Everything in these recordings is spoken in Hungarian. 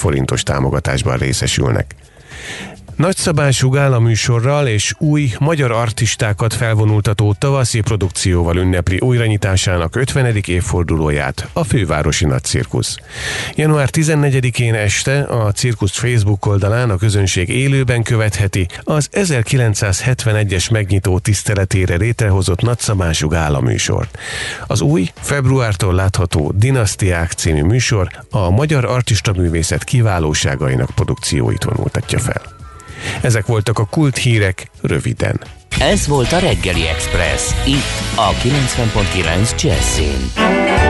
forintos támogatásban részesülnek. Nagyszabású gálaműsorral és új magyar artistákat felvonultató tavaszi produkcióval ünnepli újranyitásának 50. évfordulóját a fővárosi nagycirkusz. Január 14-én este a cirkusz Facebook oldalán a közönség élőben követheti az 1971-es megnyitó tiszteletére létrehozott nagyszabású gálaműsort. Az új, februártól látható Dinasztiák című műsor a magyar artista művészet kiválóságainak produkcióit vonultatja fel. Ezek voltak a kult hírek röviden. Ez volt a Reggeli Express, itt a 90.9 Jazzin.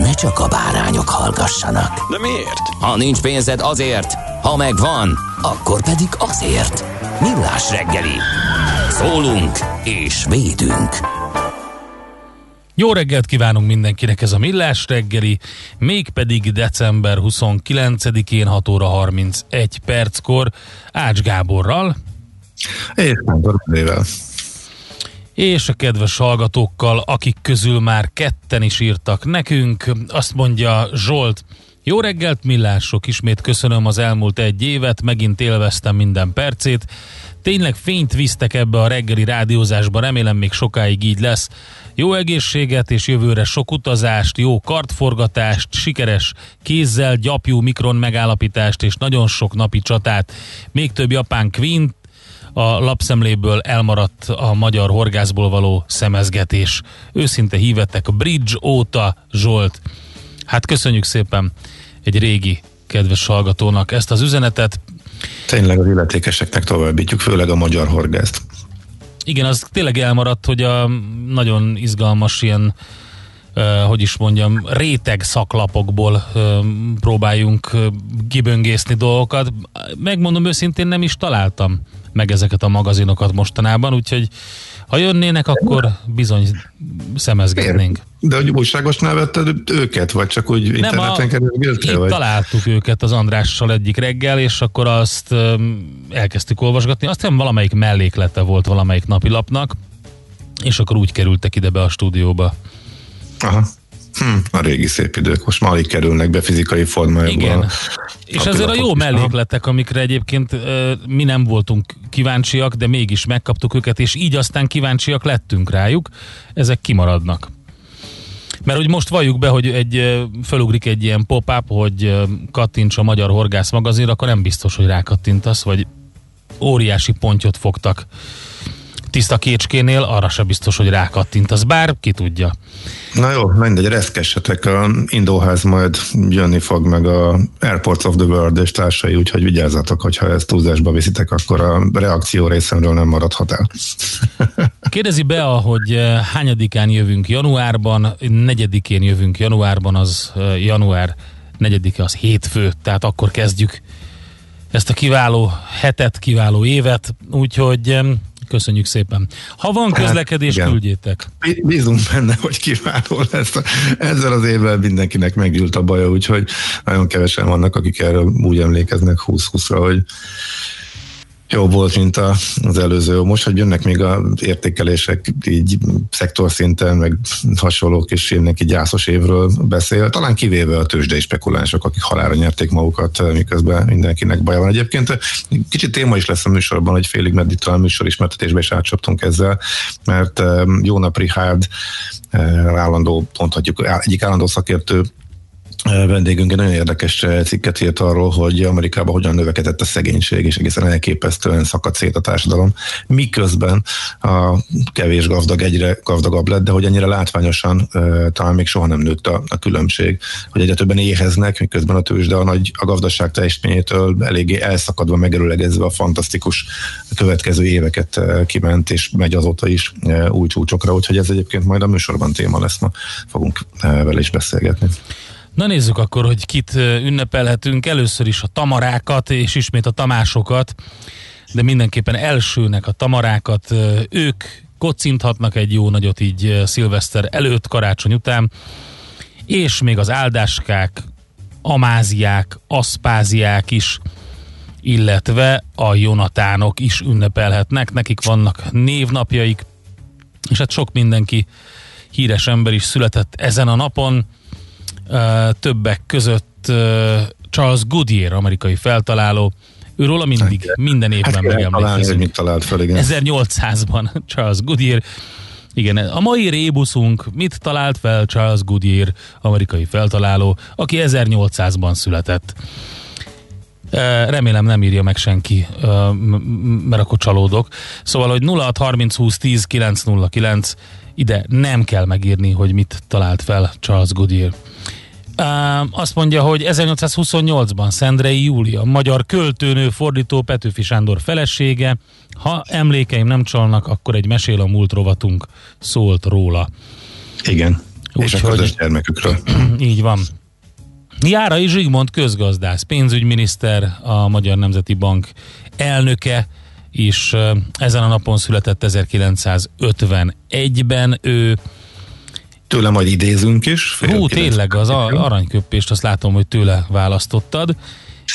ne csak a bárányok hallgassanak. De miért? Ha nincs pénzed azért, ha megvan, akkor pedig azért. Millás reggeli. Szólunk és védünk. Jó reggelt kívánunk mindenkinek, ez a Millás reggeli, mégpedig december 29-én 6 óra 31 perckor Ács Gáborral. És Kántor és a kedves hallgatókkal, akik közül már ketten is írtak nekünk. Azt mondja Zsolt, jó reggelt, millások! Ismét köszönöm az elmúlt egy évet, megint élveztem minden percét. Tényleg fényt visztek ebbe a reggeli rádiózásba, remélem még sokáig így lesz. Jó egészséget és jövőre sok utazást, jó kartforgatást, sikeres kézzel gyapjú mikron megállapítást és nagyon sok napi csatát. Még több japán queen a lapszemléből elmaradt a magyar horgászból való szemezgetés. Őszinte hívettek a Bridge óta, Zsolt. Hát köszönjük szépen egy régi kedves hallgatónak ezt az üzenetet. Tényleg az illetékeseknek továbbítjuk, főleg a magyar horgászt. Igen, az tényleg elmaradt, hogy a nagyon izgalmas ilyen Uh, hogy is mondjam, réteg szaklapokból uh, próbáljunk uh, kiböngészni dolgokat. Megmondom őszintén, nem is találtam meg ezeket a magazinokat mostanában, úgyhogy ha jönnének, akkor bizony szemezgetnénk. De hogy újságosnál vetted őket, vagy csak úgy interneten kerülgéltél? Vagy? találtuk őket az Andrással egyik reggel, és akkor azt elkezdtük olvasgatni. Aztán valamelyik melléklete volt valamelyik napilapnak, és akkor úgy kerültek ide be a stúdióba. Aha. Hm, a régi szép idők. Most már alig kerülnek be fizikai formájában. Igen. És azért a jó mellékletek, amikre egyébként uh, mi nem voltunk kíváncsiak, de mégis megkaptuk őket, és így aztán kíváncsiak lettünk rájuk, ezek kimaradnak. Mert hogy most valljuk be, hogy egy ö, fölugrik egy ilyen pop-up, hogy ö, kattints a Magyar Horgász magazinra, akkor nem biztos, hogy rákattintasz, vagy óriási pontyot fogtak tiszta kécskénél, arra se biztos, hogy rákattintasz, bár ki tudja. Na jó, mindegy, reszkessetek, a Indóház majd jönni fog meg a Airports of the World és társai, úgyhogy vigyázzatok, hogyha ezt túlzásba viszitek, akkor a reakció részemről nem maradhat el. Kérdezi be, hogy eh, hányadikán jövünk januárban, negyedikén jövünk januárban, az eh, január negyedike az hétfő, tehát akkor kezdjük ezt a kiváló hetet, kiváló évet, úgyhogy köszönjük szépen. Ha van közlekedés, igen. küldjétek. Bí- Bízunk benne, hogy kiváló lesz. Ezzel az évvel mindenkinek meggyűlt a baja, úgyhogy nagyon kevesen vannak, akik erről úgy emlékeznek 20-20-ra, hogy jó volt, mint a, az előző. Most, hogy jönnek még a értékelések így szektorszinten, meg hasonlók, és mindenki gyászos évről beszél, talán kivéve a tőzsdei spekulánsok, akik halára nyerték magukat, miközben mindenkinek baja van. Egyébként kicsit téma is lesz a műsorban, hogy félig meddig talán műsorismertetésbe is átcsaptunk ezzel, mert jó nap Richard, állandó, mondhatjuk, egyik állandó szakértő vendégünk egy nagyon érdekes cikket írt arról, hogy Amerikában hogyan növekedett a szegénység, és egészen elképesztően szakadt szét a társadalom, miközben a kevés gazdag egyre gazdagabb lett, de hogy ennyire látványosan talán még soha nem nőtt a, a különbség, hogy egyre többen éheznek, miközben a tőzsde a nagy a gazdaság teljesítményétől eléggé elszakadva, megerőlegezve a fantasztikus következő éveket kiment, és megy azóta is új csúcsokra, úgyhogy ez egyébként majd a műsorban téma lesz, ma fogunk vele is beszélgetni. Na nézzük akkor, hogy kit ünnepelhetünk. Először is a tamarákat, és ismét a tamásokat, de mindenképpen elsőnek a tamarákat. Ők kocinthatnak egy jó nagyot így szilveszter előtt, karácsony után, és még az áldáskák, amáziák, aszpáziák is, illetve a Jonatánok is ünnepelhetnek, nekik vannak névnapjaik, és hát sok mindenki híres ember is született ezen a napon, többek között Charles Goodyear, amerikai feltaláló, őróla mindig, hát, minden évben hát megemlékezünk. mit talált fel, igen. 1800-ban Charles Goodyear, igen, a mai rébuszunk mit talált fel Charles Goodyear, amerikai feltaláló, aki 1800-ban született. Remélem nem írja meg senki, mert akkor csalódok. Szóval, hogy 0630 20 10 909 ide nem kell megírni, hogy mit talált fel Charles Goodyear. Azt mondja, hogy 1828-ban Szendrei Júlia, magyar költőnő, fordító Petőfi Sándor felesége. Ha emlékeim nem csalnak, akkor egy mesél a múlt rovatunk szólt róla. Igen, Úgy, és a közös hogy, gyermekükről. Így van. Járai Zsigmond közgazdász, pénzügyminiszter, a Magyar Nemzeti Bank elnöke, és ezen a napon született 1951-ben. Ő Tőle majd idézünk is. Hú, tényleg az aranyköpést, azt látom, hogy tőle választottad.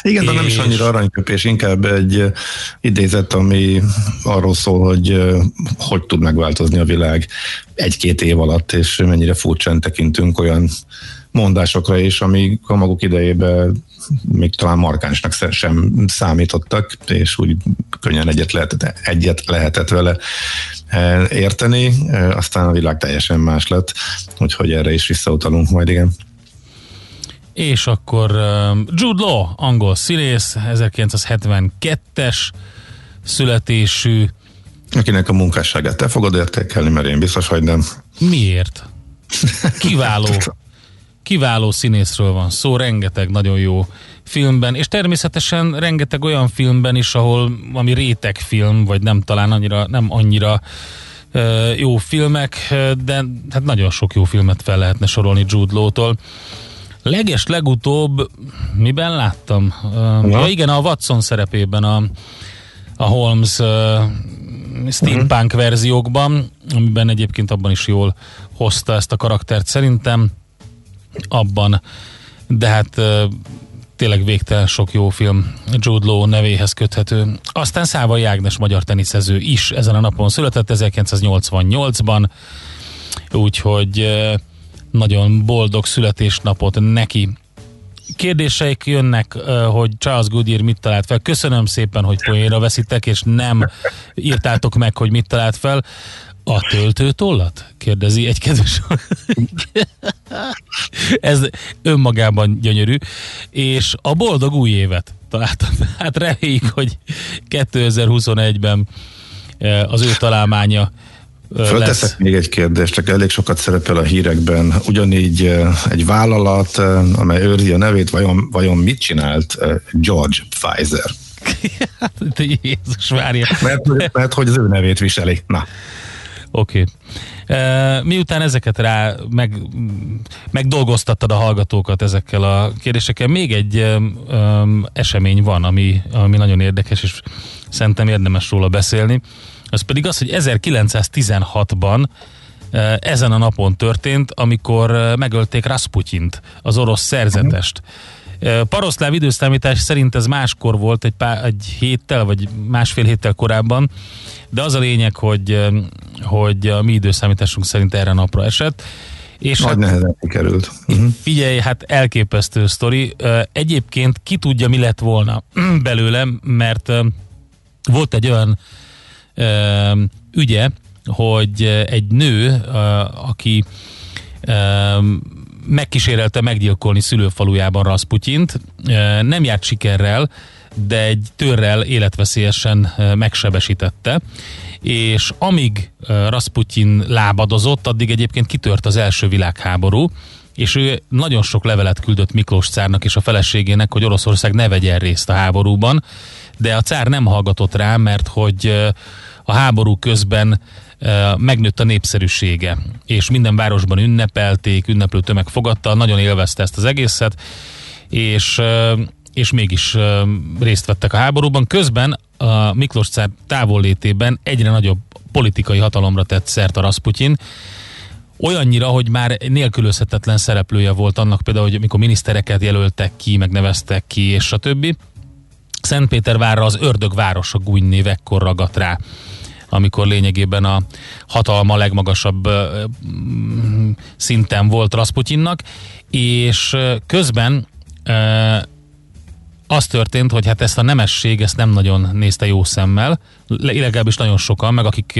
Igen, és... de nem is annyira aranyköpés, inkább egy idézet, ami arról szól, hogy hogy tud megváltozni a világ egy-két év alatt, és mennyire furcsán tekintünk olyan mondásokra is, ami a maguk idejében még talán markánsnak sem számítottak, és úgy könnyen egyet lehetett, egyet lehetett vele érteni, aztán a világ teljesen más lett, úgyhogy erre is visszautalunk majd, igen. És akkor Jude Law, angol színész, 1972-es születésű. Akinek a munkásságát te fogod értékelni, mert én biztos, hogy nem. Miért? Kiváló kiváló színészről van szó, rengeteg nagyon jó filmben, és természetesen rengeteg olyan filmben is, ahol ami rétegfilm, vagy nem talán annyira, nem annyira uh, jó filmek, de hát nagyon sok jó filmet fel lehetne sorolni Jude Law-tól. Leges legutóbb, miben láttam? Uh, ja igen, a Watson szerepében a, a Holmes uh, steampunk uh-huh. verziókban, amiben egyébként abban is jól hozta ezt a karaktert szerintem abban, de hát tényleg végtelen sok jó film Jude Law nevéhez köthető. Aztán Szávai Ágnes magyar teniszező is ezen a napon született 1988-ban, úgyhogy nagyon boldog születésnapot neki. Kérdéseik jönnek, hogy Charles Goodyear mit talált fel. Köszönöm szépen, hogy poénra veszitek, és nem írtátok meg, hogy mit talált fel A töltőtollat? Kérdezi egy kedves. Ez önmagában gyönyörű. És a boldog új évet találtam. Hát reméljük, hogy 2021-ben eh, az ő találmánya eh, Fölteszek lesz. még egy kérdést, csak elég sokat szerepel a hírekben. Ugyanígy eh, egy vállalat, amely őrzi a nevét, vajon, vajon mit csinált George Pfizer? Hát, Jézus várja. Mert, mert hogy az ő nevét viseli. Na, Oké. Okay. Miután ezeket rá meg, megdolgoztattad a hallgatókat ezekkel a kérdésekkel, még egy um, esemény van, ami, ami nagyon érdekes, és szerintem érdemes róla beszélni. Az pedig az, hogy 1916-ban uh, ezen a napon történt, amikor megölték Rasputyint, az orosz szerzetest. Uh, Paroszláv időszámítás szerint ez máskor volt, egy, pár, egy héttel, vagy másfél héttel korábban, de az a lényeg, hogy, hogy a mi időszámításunk szerint erre napra esett. És nagy hát, nehezen került. Uh-huh. figyelj, hát elképesztő sztori. Egyébként ki tudja, mi lett volna belőlem, mert volt egy olyan ügye, hogy egy nő, aki megkísérelte meggyilkolni szülőfalujában Rasputyint, ö, nem járt sikerrel, de egy törrel életveszélyesen ö, megsebesítette, és amíg ö, Rasputin lábadozott, addig egyébként kitört az első világháború, és ő nagyon sok levelet küldött Miklós cárnak és a feleségének, hogy Oroszország ne vegyen részt a háborúban, de a cár nem hallgatott rá, mert hogy a háború közben megnőtt a népszerűsége, és minden városban ünnepelték, ünneplő tömeg fogadta, nagyon élvezte ezt az egészet, és és mégis részt vettek a háborúban. Közben a Miklós cár távollétében egyre nagyobb politikai hatalomra tett szert a Rasputin, olyannyira, hogy már nélkülözhetetlen szereplője volt annak például, hogy amikor minisztereket jelöltek ki, megneveztek ki, és a többi. Szentpétervárra az ördög városa gúnynév ekkor ragadt rá amikor lényegében a hatalma legmagasabb mm, szinten volt Rasputinnak, és közben az történt, hogy hát ezt a nemesség ezt nem nagyon nézte jó szemmel, le- legalábbis nagyon sokan, meg akik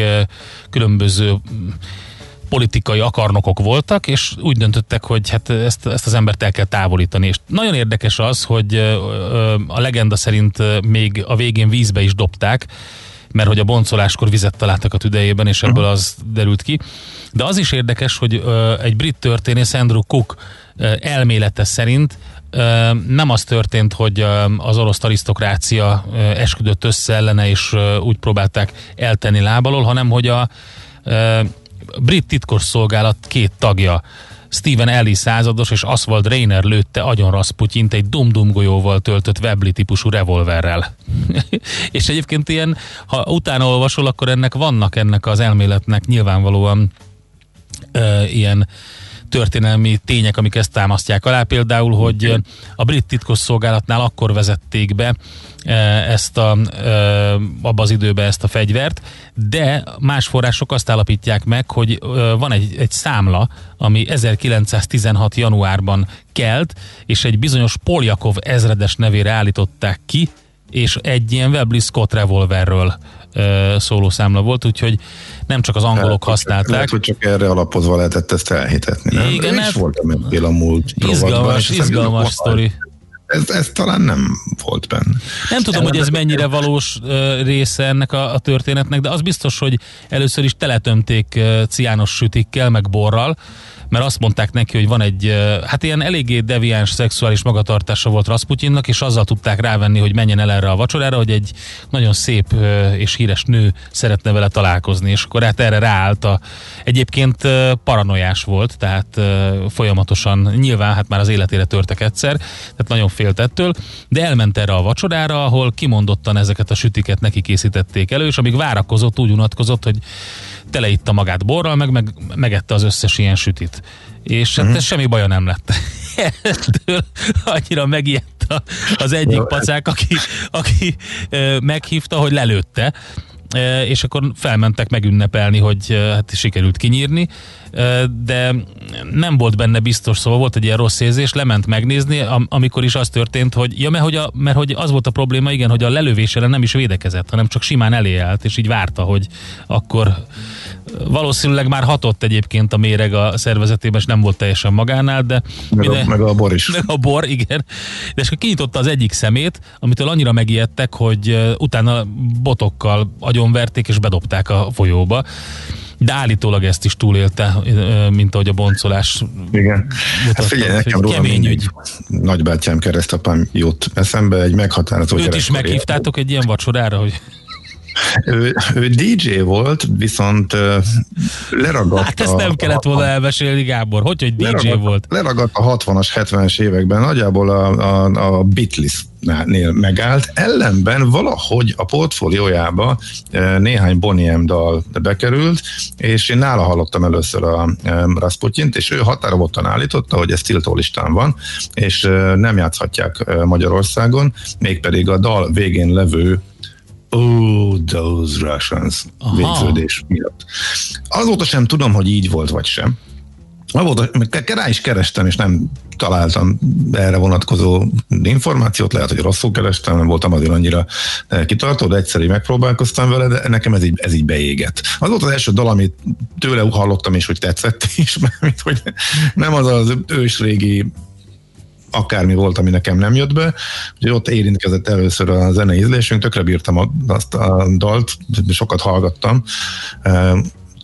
különböző mm, politikai akarnokok voltak, és úgy döntöttek, hogy hát ezt, ezt az embert el kell távolítani. És nagyon érdekes az, hogy a legenda szerint még a végén vízbe is dobták, mert hogy a boncoláskor vizet találtak a tüdejében, és ebből az derült ki. De az is érdekes, hogy egy brit történész, Andrew Cook elmélete szerint nem az történt, hogy az orosz arisztokrácia esküdött össze ellene, és úgy próbálták eltenni lábalól, hanem hogy a brit titkosszolgálat két tagja, Stephen Ellis százados és Oswald Rayner lőtte agyon Rasputyint egy dum-dum golyóval töltött Webley típusú revolverrel. és egyébként ilyen, ha utána olvasol, akkor ennek vannak ennek az elméletnek nyilvánvalóan ö, ilyen történelmi tények, amik ezt támasztják alá. Például, hogy ö, a brit titkosszolgálatnál akkor vezették be ö, ezt a, ö, abba az időbe ezt a fegyvert, de más források azt állapítják meg, hogy ö, van egy, egy számla, ami 1916. januárban kelt, és egy bizonyos Poljakov ezredes nevére állították ki, és egy ilyen Webley Scott revolverről szóló számla volt, úgyhogy nem csak az angolok használták. Lehet, hogy csak erre alapozva lehetett ezt elhitetni. Nem? Igen, ez- voltam ebből a múlt Izgalmas, izgalmas sztori. Ez, ez talán nem volt benne. Nem tudom, hogy ez mennyire valós része ennek a, a történetnek, de az biztos, hogy először is teletömték ciános sütikkel, meg borral, mert azt mondták neki, hogy van egy, hát ilyen eléggé deviáns szexuális magatartása volt Rasputinnak, és azzal tudták rávenni, hogy menjen el erre a vacsorára, hogy egy nagyon szép és híres nő szeretne vele találkozni, és akkor hát erre ráállt a, egyébként paranoiás volt, tehát folyamatosan, nyilván hát már az életére törtek egyszer, tehát nagyon félt ettől, de elment erre a vacsorára, ahol kimondottan ezeket a sütiket neki készítették elő, és amíg várakozott, úgy unatkozott, hogy teleitta magát borral, meg, meg megette az összes ilyen sütit. És hát uh-huh. semmi baja nem lett. Ettől annyira megijedt az egyik pacák, aki, aki meghívta, hogy lelőtte, és akkor felmentek megünnepelni, hogy hát sikerült kinyírni, de nem volt benne biztos, szóval volt egy ilyen rossz érzés, lement megnézni, am- amikor is az történt, hogy ja, mert hogy, a, mert hogy az volt a probléma, igen, hogy a lelövés ellen nem is védekezett, hanem csak simán elé állt, és így várta, hogy akkor valószínűleg már hatott egyébként a méreg a szervezetében, és nem volt teljesen magánál, de... Meg, a, meg a bor is. Meg a bor, igen. De és akkor kinyitotta az egyik szemét, amitől annyira megijedtek, hogy utána botokkal agyonverték és bedobták a folyóba. De állítólag ezt is túlélte, mint ahogy a boncolás. Igen. Hát figyelj, nekem róla kemény ügy. Nagybátyám keresztapám jut eszembe, egy meghatározó Őt is meghívtátok egy ilyen vacsorára, hogy ő, ő DJ volt, viszont leragadt Hát ezt nem a, kellett volna elmesélni, Gábor. Hogy, hogy DJ leragadt, volt? Leragadt a 60-as, 70-es években, nagyjából a, a, a Beatles nél megállt, ellenben valahogy a portfóliójába néhány Bonnie M dal bekerült, és én nála hallottam először a Rasputyint, és ő határozottan állította, hogy ez tiltólistán van, és nem játszhatják Magyarországon, mégpedig a dal végén levő Oh, those Russians Aha. végződés miatt. Azóta sem tudom, hogy így volt vagy sem. Rá is kerestem, és nem találtam erre vonatkozó információt, lehet, hogy rosszul kerestem, nem voltam azért annyira eh, kitartó, de egyszerű megpróbálkoztam vele, de nekem ez így, ez így beégett. Az volt az első dal, amit tőle hallottam, és hogy tetszett is, mert hogy nem az az ősrégi akármi volt, ami nekem nem jött be. Úgyhogy ott érintkezett először a zene ízlésünk, tökre bírtam azt a dalt, sokat hallgattam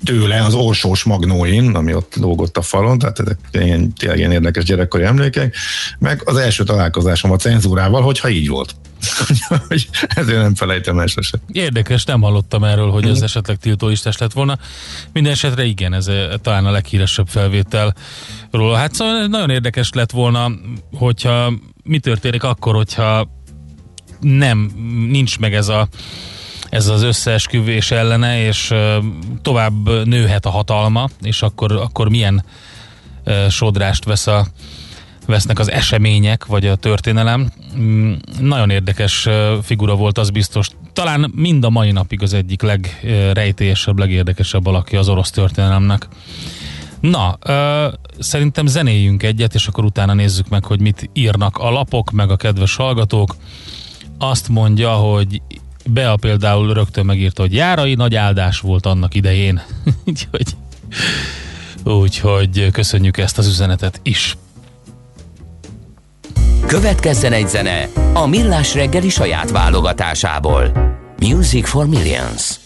tőle az orsós magnóin, ami ott lógott a falon, tehát ezek ilyen, tényleg ilyen érdekes gyerekkori emlékek, meg az első találkozásom a cenzúrával, hogyha így volt. hogy ezért nem felejtem el sose. Érdekes, nem hallottam erről, hogy ez mhm. esetleg tiltóistás lett volna. Minden esetre igen, ez eh, talán a leghíresebb felvétel róla. Hát szóval nagyon érdekes lett volna, hogyha mi történik akkor, hogyha nem, nincs meg ez a ez az összeesküvés ellene, és tovább nőhet a hatalma, és akkor, akkor milyen sodrást vesz a, vesznek az események, vagy a történelem. Mm, nagyon érdekes figura volt, az biztos. Talán mind a mai napig az egyik legrejtélyesebb, legérdekesebb alakja az orosz történelemnek. Na, ö, szerintem zenéljünk egyet, és akkor utána nézzük meg, hogy mit írnak a lapok, meg a kedves hallgatók. Azt mondja, hogy Bea például rögtön megírta, hogy járai nagy áldás volt annak idején. úgyhogy, úgyhogy köszönjük ezt az üzenetet is. Következzen egy zene a Millás reggeli saját válogatásából. Music for Millions.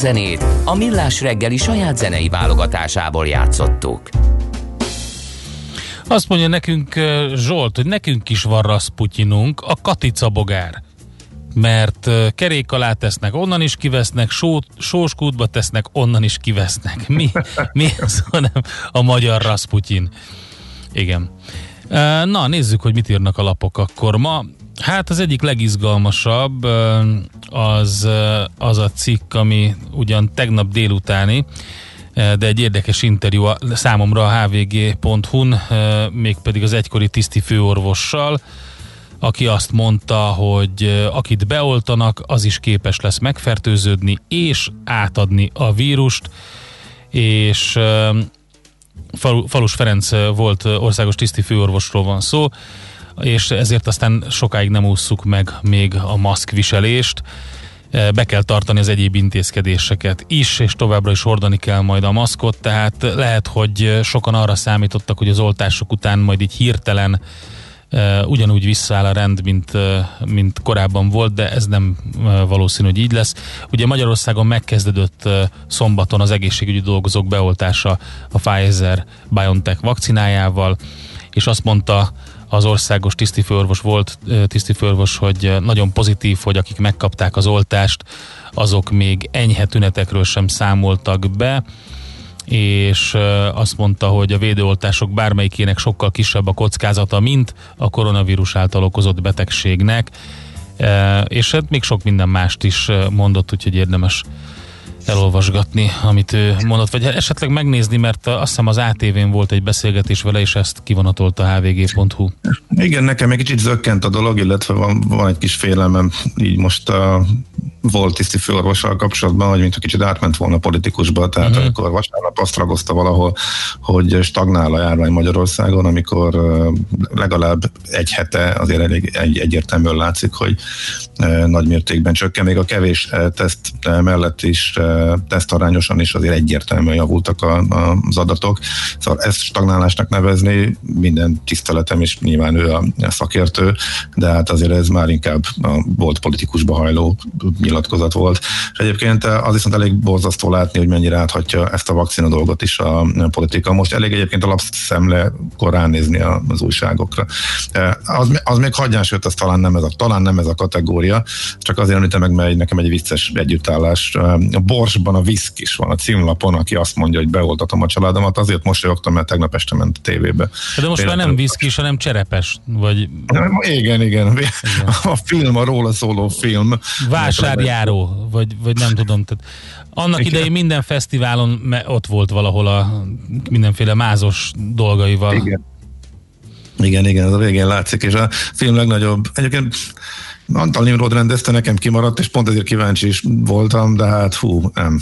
Zenét a Millás reggeli saját zenei válogatásából játszottuk. Azt mondja nekünk Zsolt, hogy nekünk is van Rasputyinunk, a Katica bogár. Mert kerék alá tesznek, onnan is kivesznek, só, sóskútba tesznek, onnan is kivesznek. Mi, mi az, hanem a magyar Rasputyin. Igen. Na, nézzük, hogy mit írnak a lapok akkor ma. Hát az egyik legizgalmasabb az, az a cikk, ami ugyan tegnap délutáni, de egy érdekes interjú a- számomra a hvg.hu-n, mégpedig az egykori tiszti főorvossal, aki azt mondta, hogy akit beoltanak, az is képes lesz megfertőződni és átadni a vírust, és Falu- Falus Ferenc volt országos tiszti főorvosról van szó, és ezért aztán sokáig nem ússzuk meg még a maszkviselést. Eh, Be kell tartani az egyéb intézkedéseket is, és továbbra is hordani kell majd a maszkot, tehát lehet, hogy eh, sokan arra számítottak, hogy az oltások után majd így hirtelen Uh, ugyanúgy visszaáll a rend, mint, uh, mint korábban volt, de ez nem valószínű, hogy így lesz. Ugye Magyarországon megkezdődött szombaton az egészségügyi dolgozók beoltása a Pfizer-BioNTech vakcinájával, és azt mondta az országos tisztifőorvos volt, tisztifőorvos, hogy nagyon pozitív, hogy akik megkapták az oltást, azok még enyhe tünetekről sem számoltak be, és azt mondta, hogy a védőoltások bármelyikének sokkal kisebb a kockázata, mint a koronavírus által okozott betegségnek, és hát még sok minden mást is mondott, úgyhogy érdemes elolvasgatni, amit ő mondott, vagy esetleg megnézni, mert azt hiszem az ATV-n volt egy beszélgetés vele, és ezt kivonatolta a hvg.hu. Igen, nekem egy kicsit zökkent a dolog, illetve van, van egy kis félelmem így most a volt tiszti főorvossal kapcsolatban, hogy mint a kicsit átment volna politikusba, tehát uh-huh. amikor vasárnap azt ragozta valahol, hogy stagnál a járvány Magyarországon, amikor legalább egy hete azért elég egy, egyértelműen látszik, hogy nagy mértékben csökken, még a kevés teszt mellett is tesztarányosan is azért egyértelműen javultak a, a, az adatok. Szóval ezt stagnálásnak nevezni, minden tiszteletem, és nyilván ő a szakértő, de hát azért ez már inkább a volt politikusba hajló nyilatkozat volt. És egyébként az viszont elég borzasztó látni, hogy mennyire áthatja ezt a vakcina dolgot is a politika. Most elég egyébként a lapszemle korán nézni az újságokra. Az, az még hagyján, sőt, az talán nem ez a, talán nem ez a kategória, csak azért említem meg, mert nekem egy vicces együttállás. A Borsban a Viszk is van a címlapon, aki azt mondja, hogy beoltatom a családomat, azért mosolyogtam, mert tegnap este ment a tévébe. De most már nem viszkis, hanem cserepes, vagy igen, igen, igen. A film, a róla szóló film. Vásárjáró, vagy, vagy nem tudom. Tehát annak Igen. idején minden fesztiválon ott volt valahol a mindenféle mázos dolgaival. Igen. Igen, igen, ez a végén látszik, és a film legnagyobb, egyébként Antal Nimrod rendezte, nekem kimaradt, és pont ezért kíváncsi is voltam, de hát hú, nem,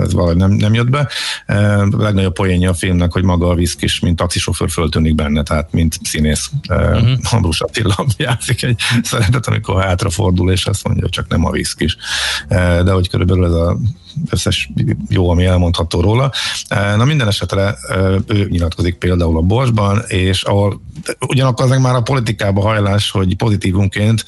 ez valahogy nem, nem jött be. A legnagyobb poénja a filmnek, hogy maga a Viszk is, mint taxisofőr föltűnik benne, tehát mint színész. Uh-huh. Ambrus Attila játszik egy szeretet, amikor hátrafordul, és azt mondja, hogy csak nem a Viszk is. De hogy körülbelül ez a összes jó, ami elmondható róla. Na minden esetre ő nyilatkozik például a Borsban, és ahol ugyanakkor az már a politikába hajlás, hogy pozitívunként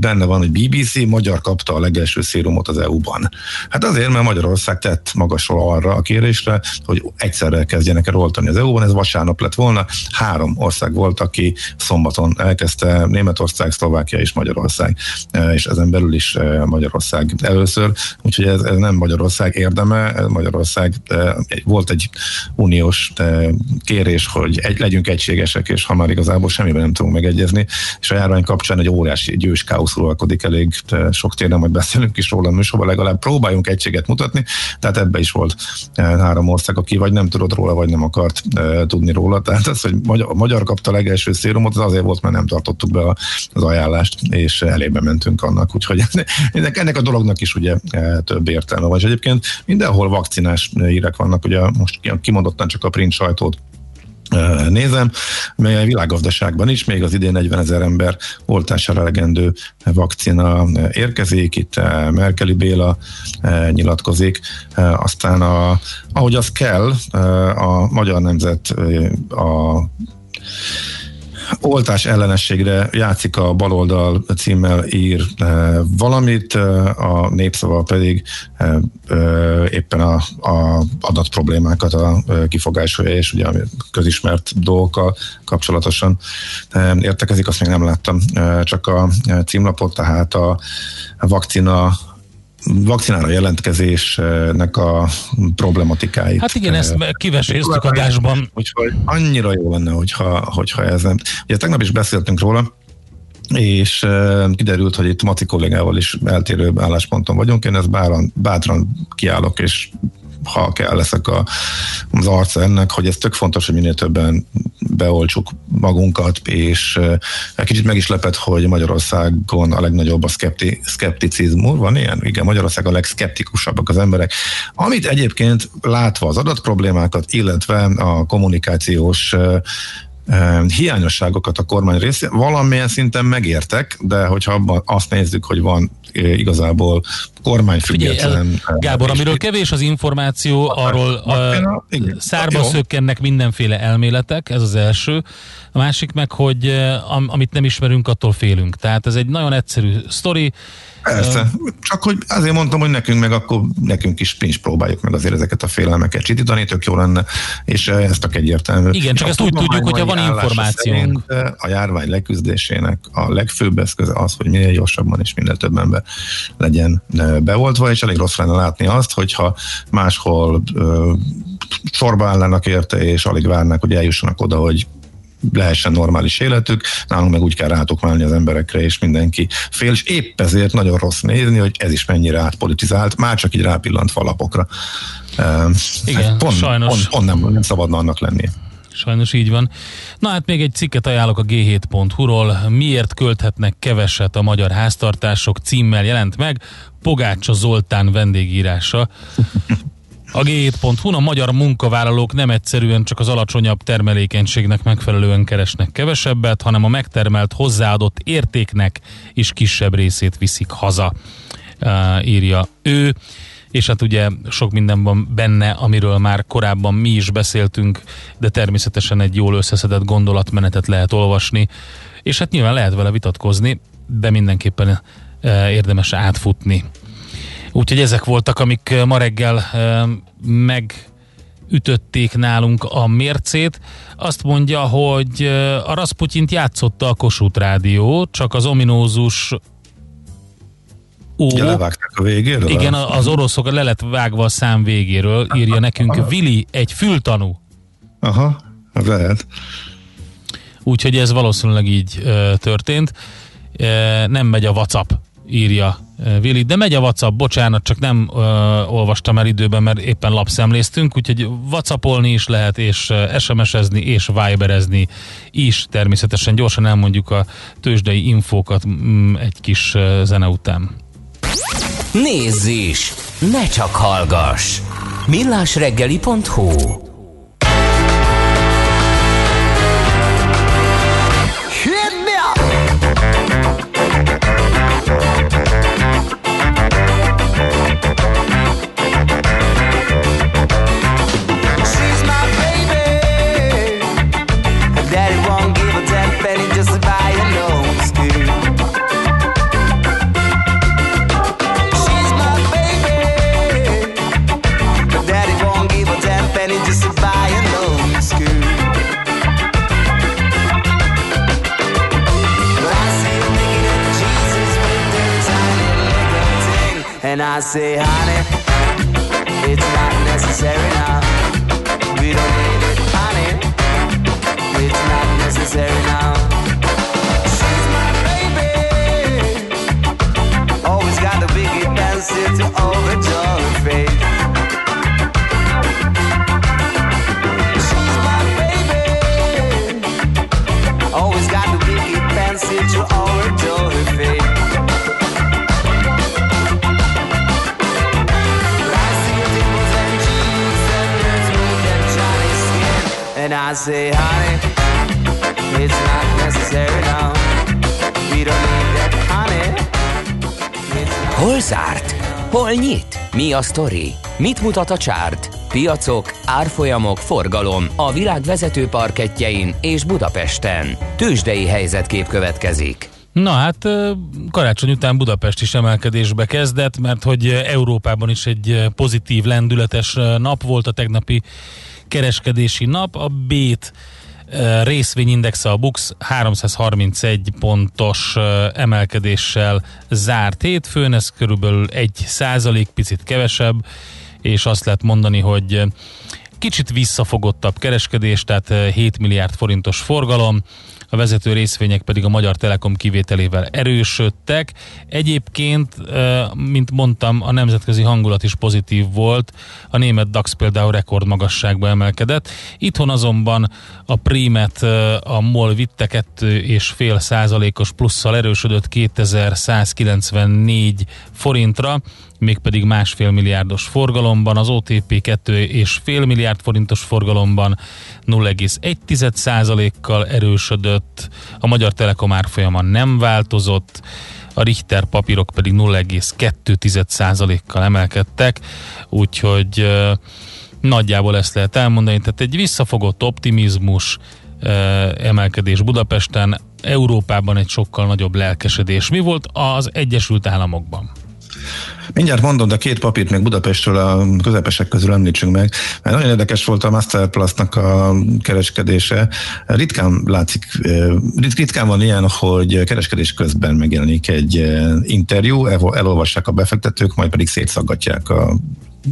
benne van, hogy BBC magyar kapta a legelső szérumot az EU-ban. Hát azért, mert Magyarország tett magasról arra a kérésre, hogy egyszerre kezdjenek el oltani az EU-ban, ez vasárnap lett volna. Három ország volt, aki szombaton elkezdte, Németország, Szlovákia és Magyarország, E, és ezen belül is e, Magyarország először, úgyhogy ez, ez nem Magyarország érdeme, Magyarország e, volt egy uniós kérés, hogy egy, legyünk egységesek, és ha már igazából semmiben nem tudunk megegyezni, és a járvány kapcsán egy óriási győs káosz uralkodik elég sok téren, majd beszélünk is róla a műsorban, legalább próbáljunk egységet mutatni, bevezetni, tehát ebbe is volt három ország, aki vagy nem tudott róla, vagy nem akart tudni róla. Tehát az, hogy a magyar kapta a legelső szérumot, az azért volt, mert nem tartottuk be az ajánlást, és elébe mentünk annak. Úgyhogy ennek, ennek a dolognak is ugye több értelme van. És egyébként mindenhol vakcinás hírek vannak, ugye most kimondottan csak a print sajtót nézem, mely a világgazdaságban is még az idén 40 ezer ember oltására elegendő vakcina érkezik, itt Merkeli Béla nyilatkozik, aztán a, ahogy az kell, a Magyar Nemzet a oltás ellenességre játszik a baloldal címmel ír e, valamit, e, a népszava pedig e, éppen a, a adat problémákat a kifogásolja, és ugye közismert dolgokkal kapcsolatosan értekezik, azt még nem láttam, csak a címlapot, tehát a vakcina vakcinára jelentkezésnek a problematikáit. Hát igen, ezt kiveséztük adásban. Úgyhogy annyira jó lenne, hogyha, hogyha ez nem. Ugye tegnap is beszéltünk róla, és kiderült, hogy itt Maci kollégával is eltérő állásponton vagyunk. Én ezt bátran, bátran kiállok, és ha kell leszek a, az arca ennek, hogy ez tök fontos, hogy minél többen beoltsuk magunkat, és egy kicsit meg is lepett, hogy Magyarországon a legnagyobb a szkepti, szkepticizmus. Van ilyen? Igen, Magyarország a legszkeptikusabbak az emberek. Amit egyébként látva az adatproblémákat, illetve a kommunikációs hiányosságokat a kormány részén valamilyen szinten megértek, de hogyha abban azt nézzük, hogy van igazából kormányfüggetlen. Gábor, amiről kevés az információ, arról a, szárba szökkennek mindenféle elméletek, ez az első. A másik meg, hogy amit nem ismerünk, attól félünk. Tehát ez egy nagyon egyszerű sztori, Persze, csak hogy azért mondtam, hogy nekünk meg akkor nekünk is pincs próbáljuk meg azért ezeket a félelmeket csitítani, tök jó lenne, és ez csak egyértelmű. Igen, csak ezt úgy tudjuk, hogyha van információnk. A járvány leküzdésének a legfőbb eszköze az, hogy minél gyorsabban és minél több ember legyen beoltva, és elég rossz lenne látni azt, hogyha máshol sorba állnának érte, és alig várnak, hogy eljussanak oda, hogy lehessen normális életük, nálunk meg úgy kell rátukmálni az emberekre, és mindenki fél, és épp ezért nagyon rossz nézni, hogy ez is mennyire átpolitizált, már csak így rápillant falapokra. Igen, hát pont, sajnos. Pont, pont nem, nem szabadna annak lenni. Sajnos így van. Na hát még egy cikket ajánlok a g7.hu-ról. Miért költhetnek keveset a magyar háztartások címmel jelent meg. Pogácsa Zoltán vendégírása. A G7.hu a magyar munkavállalók nem egyszerűen csak az alacsonyabb termelékenységnek megfelelően keresnek kevesebbet, hanem a megtermelt hozzáadott értéknek is kisebb részét viszik haza, írja ő. És hát ugye sok minden van benne, amiről már korábban mi is beszéltünk, de természetesen egy jól összeszedett gondolatmenetet lehet olvasni, és hát nyilván lehet vele vitatkozni, de mindenképpen érdemes átfutni Úgyhogy ezek voltak, amik eh, ma reggel eh, meg ütötték nálunk a mércét. Azt mondja, hogy a Rasputyint játszotta a Kossuth Rádió, csak az ominózus Ó, ja, levágták a végéről? Igen, az oroszok le lett vágva a szám végéről, írja nekünk. Vili, egy fültanú. Aha, az lehet. Úgyhogy ez valószínűleg így ö, történt. E, nem megy a WhatsApp, írja Vili, de megy a WhatsApp, bocsánat, csak nem ö, olvastam el időben, mert éppen lapszemléztünk, úgyhogy WhatsAppolni is lehet, és SMS-ezni, és Viberezni is természetesen. Gyorsan elmondjuk a tőzsdei infókat mm, egy kis zene után. Nézz is! Ne csak hallgass! millásreggeli.hu Say, honey, say, honey, it's not necessary now. We don't need that, honey. Hol zárt? Hol nyit? Mi a sztori? Mit mutat a csárt? Piacok, árfolyamok, forgalom a világ vezető parketjein és Budapesten. Tősdei helyzetkép következik. Na hát karácsony után Budapest is emelkedésbe kezdett, mert hogy Európában is egy pozitív, lendületes nap volt a tegnapi kereskedési nap. A Bét ö, részvényindexe a Bux 331 pontos ö, emelkedéssel zárt hétfőn, ez körülbelül 1 százalék, picit kevesebb, és azt lehet mondani, hogy kicsit visszafogottabb kereskedés, tehát ö, 7 milliárd forintos forgalom, a vezető részvények pedig a Magyar Telekom kivételével erősödtek. Egyébként, mint mondtam, a nemzetközi hangulat is pozitív volt. A német DAX például rekordmagasságba emelkedett. Itthon azonban a Primet a MOL vitte 2,5 százalékos plusszal erősödött 2194 forintra, mégpedig másfél milliárdos forgalomban, az OTP 2,5 milliárd forintos forgalomban 0,1%-kal erősödött, a Magyar Telekom árfolyama nem változott, a Richter papírok pedig 0,2%-kal emelkedtek, úgyhogy nagyjából ezt lehet elmondani, tehát egy visszafogott optimizmus, emelkedés Budapesten, Európában egy sokkal nagyobb lelkesedés. Mi volt az Egyesült Államokban? Mindjárt mondom, de két papírt még Budapestről a közepesek közül említsünk meg, mert nagyon érdekes volt a Masterplus-nak a kereskedése. Ritkán látszik, rit- ritkán van ilyen, hogy kereskedés közben megjelenik egy interjú, el- elolvassák a befektetők, majd pedig szétszaggatják a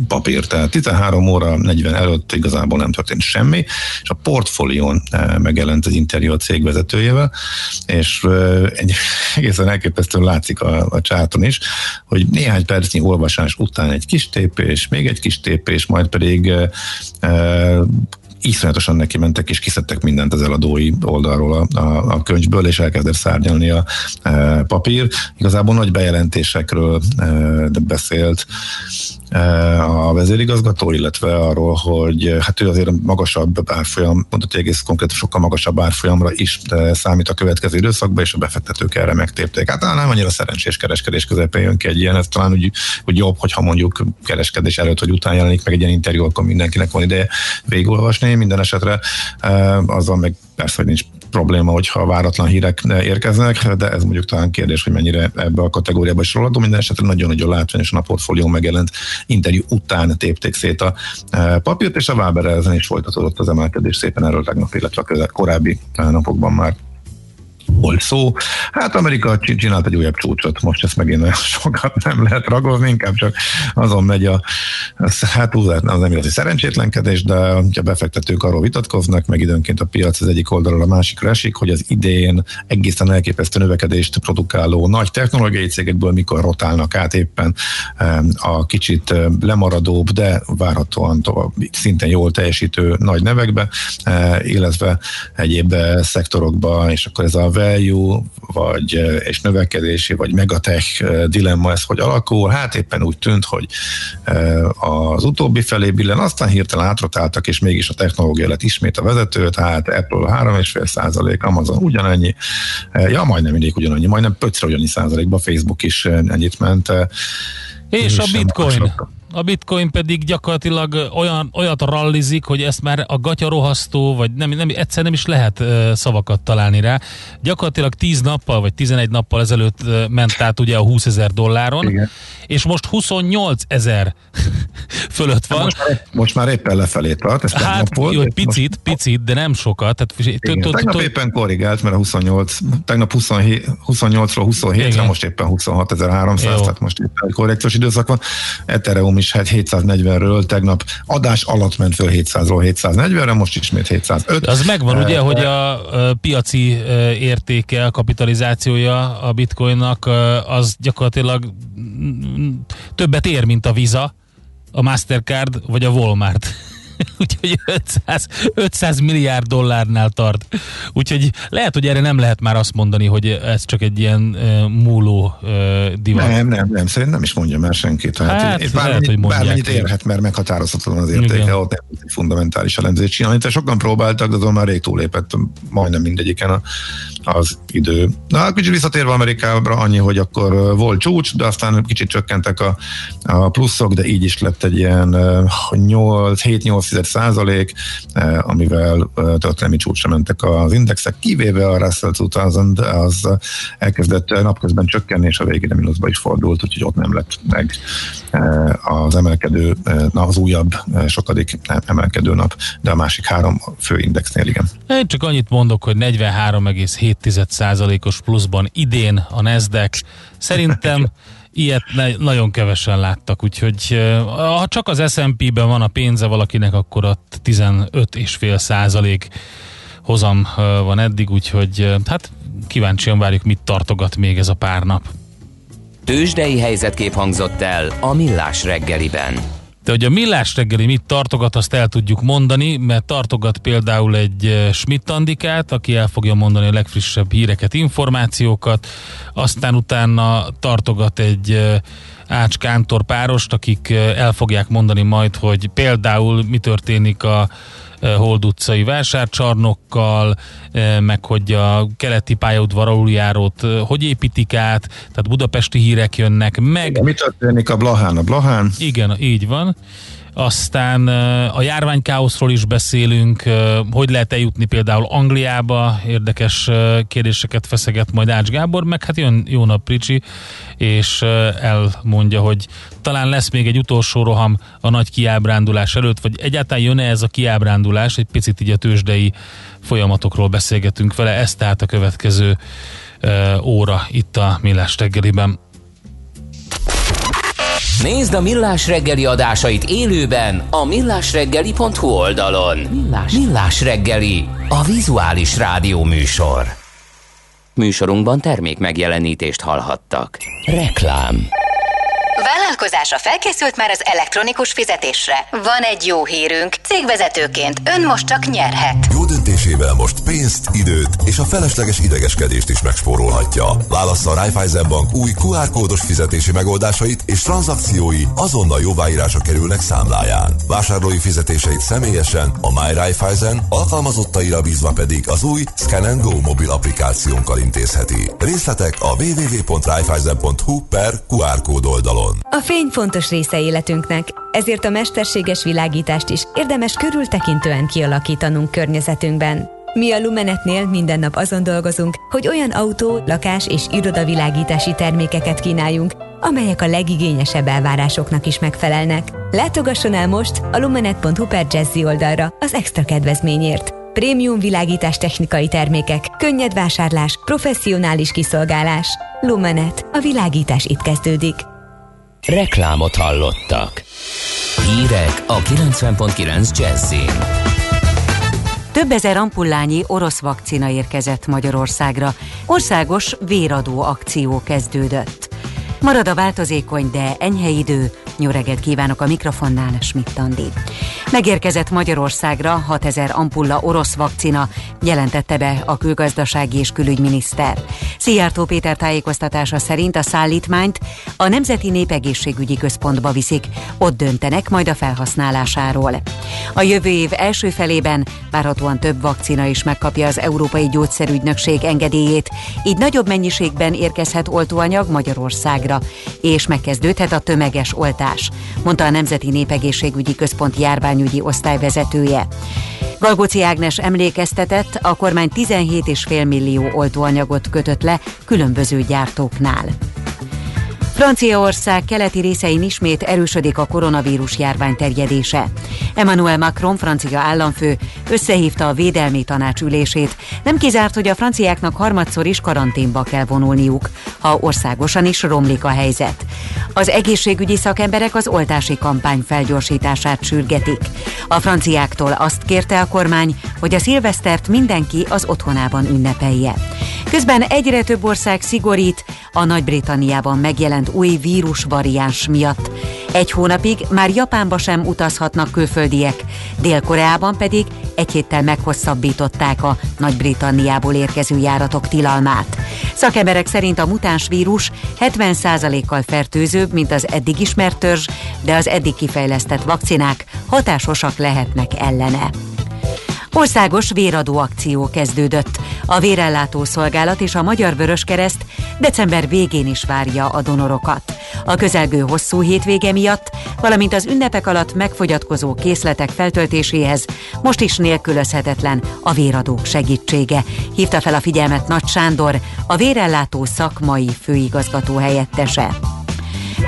papír, tehát 13 óra 40 előtt igazából nem történt semmi, és a portfólión eh, megjelent az interjú a cég vezetőjével, és eh, egy egészen elképesztően látszik a, a csáton is, hogy néhány percnyi olvasás után egy kis tépés, még egy kis tépés, majd pedig eh, iszonyatosan neki mentek és kiszedtek mindent az eladói oldalról a, a, a könyvből, és elkezdett szárnyalni a e, papír. Igazából nagy bejelentésekről e, beszélt e, a vezérigazgató, illetve arról, hogy hát ő azért magasabb árfolyam, mondott, hogy egész konkrét sokkal magasabb árfolyamra is e, számít a következő időszakban, és a befektetők erre megtépték. Hát nem annyira szerencsés kereskedés közepén jön ki egy ilyen, ez talán úgy, úgy jobb, hogyha mondjuk kereskedés előtt vagy után jelenik meg egy ilyen interjú, akkor mindenkinek van ideje végigolvasni. Minden esetre azzal meg persze, hogy nincs probléma, hogyha váratlan hírek érkeznek, de ez mondjuk talán kérdés, hogy mennyire ebbe a kategóriába is róladó. Minden esetre nagyon-nagyon látványosan a portfólió megjelent interjú után tépték szét a e, papírt, és a Waber ezen is folytatódott az emelkedés szépen erről tegnap, illetve a korábbi e, napokban már volt szó. Hát Amerika csinált egy újabb csúcsot, most ezt megint olyan sokat nem lehet ragozni, inkább csak azon megy a, hát az nem igaz, hogy szerencsétlenkedés, de a befektetők arról vitatkoznak, meg időnként a piac az egyik oldalról a másikra esik, hogy az idén egészen elképesztő növekedést produkáló nagy technológiai cégekből mikor rotálnak át éppen a kicsit lemaradóbb, de várhatóan tovább, szintén jól teljesítő nagy nevekbe, illetve egyéb szektorokba, és akkor ez a value, vagy és növekedési, vagy megatech dilemma, ez hogy alakul. Hát éppen úgy tűnt, hogy az utóbbi felé billen, aztán hirtelen átrotáltak, és mégis a technológia lett ismét a vezető, tehát Apple 3,5 százalék, Amazon ugyanannyi, ja, majdnem mindig ugyanannyi, majdnem pöcre ugyannyi százalékba, Facebook is ennyit ment. És a bitcoin? A bitcoin pedig gyakorlatilag olyan, olyat rallizik, hogy ezt már a gatya rohasztó, vagy nem, nem, egyszer nem is lehet uh, szavakat találni rá. Gyakorlatilag 10 nappal, vagy 11 nappal ezelőtt ment át ugye a 20 ezer dolláron, Igen. és most 28 ezer fölött van. Most már, most már éppen lefelé tart. Ez hát volt, jó, picit, most... picit, de nem sokat. Tehát, Igen, tegnap éppen korrigált, mert a 28, tegnap 28-ról 27-re, most éppen 26.300, tehát most éppen korrekciós időszak van. Ethereum is hát 740-ről tegnap adás alatt ment föl 700-ról 740-re, most ismét 705. Az megvan uh, ugye, uh, hogy a piaci uh, értéke, a kapitalizációja a bitcoinnak uh, az gyakorlatilag többet ér, mint a Visa, a Mastercard vagy a Walmart. úgyhogy 500, 500 milliárd dollárnál tart. Úgyhogy lehet, hogy erre nem lehet már azt mondani, hogy ez csak egy ilyen uh, múló uh, divat. Nem, nem, nem, szerintem nem is mondja már senki. Tehát Hát, hát, lehet, hogy bármennyit érhet, mert meghatározhatatlan az értéke, Igen. ott nem fundamentális elemzést csinálni. Tehát sokan próbáltak, de azon már rég túlépett majdnem mindegyiken a, az idő. Na, kicsit visszatérve Amerikára annyi, hogy akkor volt csúcs, de aztán kicsit csökkentek a, a pluszok, de így is lett egy ilyen ö, 8-7-8 százalék, ö, amivel ö, történelmi csúcsra mentek az indexek, kivéve a Russell 2000, az elkezdett ö, napközben csökkenni, és a végére mínuszba is fordult, úgyhogy ott nem lett meg az emelkedő, na, az újabb sokadik emelkedő nap, de a másik három fő indexnél igen. Én csak annyit mondok, hogy 43,7%-os pluszban idén a Nasdaq. Szerintem ilyet ne, nagyon kevesen láttak, úgyhogy ha csak az S&P-ben van a pénze valakinek, akkor ott 15,5 százalék hozam van eddig, úgyhogy hát kíváncsian várjuk, mit tartogat még ez a pár nap. Tőzsdei helyzetkép hangzott el a Millás reggeliben. De hogy a millás reggeli mit tartogat, azt el tudjuk mondani, mert tartogat például egy eh, Schmidt Andikát, aki el fogja mondani a legfrissebb híreket, információkat, aztán utána tartogat egy eh, Ács Kántor párost, akik eh, el fogják mondani majd, hogy például mi történik a Hold utcai vásárcsarnokkal, meg hogy a keleti pályaudvar aluljárót hogy építik át, tehát budapesti hírek jönnek, meg Mi történik a Blahán? A Blahán igen, így van. Aztán a járványkáoszról is beszélünk, hogy lehet eljutni például Angliába, érdekes kérdéseket feszeget majd Ács Gábor, meg hát jön jó nap Ricsi, és elmondja, hogy talán lesz még egy utolsó roham a nagy kiábrándulás előtt, vagy egyáltalán jön-e ez a kiábrándulás, egy picit így a tőzsdei folyamatokról beszélgetünk vele, ez tehát a következő óra itt a Millás reggeliben. Nézd a Millás reggeli adásait élőben a millásreggeli.hu oldalon. Millás, Millás reggeli, a vizuális rádió műsor. Műsorunkban termék megjelenítést hallhattak. Reklám. Vállalkozása felkészült már az elektronikus fizetésre. Van egy jó hírünk. Cégvezetőként ön most csak nyerhet. Jó döntésével most pénzt, időt és a felesleges idegeskedést is megspórolhatja. Válassza a Raiffeisen Bank új QR kódos fizetési megoldásait és tranzakciói azonnal jóváírása kerülnek számláján. Vásárlói fizetéseit személyesen a My Raiffeisen, alkalmazottaira bízva pedig az új Scan and Go mobil applikációnkkal intézheti. Részletek a www.raiffeisen.hu per QR kód oldalon. A fény fontos része életünknek, ezért a mesterséges világítást is érdemes körültekintően kialakítanunk környezetünkben. Mi a Lumenetnél minden nap azon dolgozunk, hogy olyan autó, lakás és irodavilágítási termékeket kínáljunk, amelyek a legigényesebb elvárásoknak is megfelelnek. Látogasson el most a lumenet.hu per Jazzy oldalra az extra kedvezményért. Prémium világítás technikai termékek, könnyed vásárlás, professzionális kiszolgálás. Lumenet. A világítás itt kezdődik. Reklámot hallottak. Hírek a 90.9 Jazzin. Több ezer ampullányi orosz vakcina érkezett Magyarországra. Országos véradó akció kezdődött. Marad a változékony, de enyhe idő. Jó reggelt kívánok a mikrofonnál, Schmidt Andi. Megérkezett Magyarországra 6000 ampulla orosz vakcina, jelentette be a külgazdasági és külügyminiszter. Szijjártó Péter tájékoztatása szerint a szállítmányt a Nemzeti Népegészségügyi Központba viszik, ott döntenek majd a felhasználásáról. A jövő év első felében várhatóan több vakcina is megkapja az Európai Gyógyszerügynökség engedélyét, így nagyobb mennyiségben érkezhet oltóanyag Magyarországra, és megkezdődhet a tömeges oltás, mondta a Nemzeti Népegészségügyi Központ járványügyi osztályvezetője. Galgóci Ágnes emlékeztetett, a kormány 17,5 millió oltóanyagot kötött le különböző gyártóknál. Franciaország keleti részein ismét erősödik a koronavírus járvány terjedése. Emmanuel Macron, francia államfő, összehívta a védelmi tanács ülését. Nem kizárt, hogy a franciáknak harmadszor is karanténba kell vonulniuk, ha országosan is romlik a helyzet. Az egészségügyi szakemberek az oltási kampány felgyorsítását sürgetik. A franciáktól azt kérte a kormány, hogy a szilvesztert mindenki az otthonában ünnepelje. Közben egyre több ország szigorít a Nagy-Britanniában megjelent új vírusvariáns miatt. Egy hónapig már Japánba sem utazhatnak külföldiek, Dél-Koreában pedig egy héttel meghosszabbították a Nagy-Britanniából érkező járatok tilalmát. Szakemberek szerint a mutáns vírus 70%-kal fertőzőbb, mint az eddig ismert törzs, de az eddig kifejlesztett vakcinák hatásosak lehetnek ellene. Országos véradó akció kezdődött. A Vérellátó Szolgálat és a Magyar Vöröskereszt december végén is várja a donorokat. A közelgő hosszú hétvége miatt, valamint az ünnepek alatt megfogyatkozó készletek feltöltéséhez most is nélkülözhetetlen a véradók segítsége. Hívta fel a figyelmet Nagy Sándor, a Vérellátó szakmai főigazgató helyettese.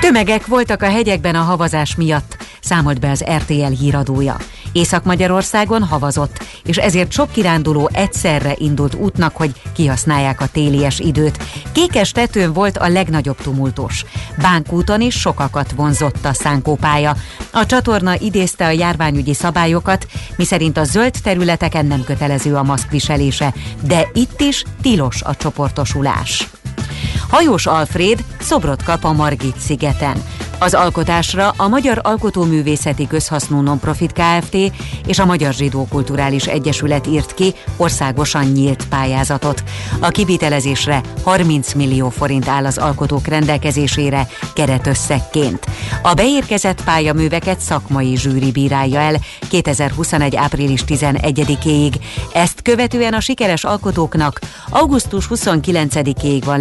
Tömegek voltak a hegyekben a havazás miatt, számolt be az RTL híradója. Észak-Magyarországon havazott, és ezért sok kiránduló egyszerre indult útnak, hogy kihasználják a télies időt. Kékes tetőn volt a legnagyobb tumultus. Bánkúton is sokakat vonzott a szánkópálya. A csatorna idézte a járványügyi szabályokat, miszerint a zöld területeken nem kötelező a maszkviselése, de itt is tilos a csoportosulás. Hajós Alfréd szobrot kap a Margit szigeten. Az alkotásra a Magyar Alkotóművészeti Közhasznú Nonprofit Kft. és a Magyar Zsidó Kulturális Egyesület írt ki országosan nyílt pályázatot. A kivitelezésre 30 millió forint áll az alkotók rendelkezésére keretösszegként. A beérkezett pályaműveket szakmai zsűri bírálja el 2021. április 11-ig. Ezt követően a sikeres alkotóknak augusztus 29-ig van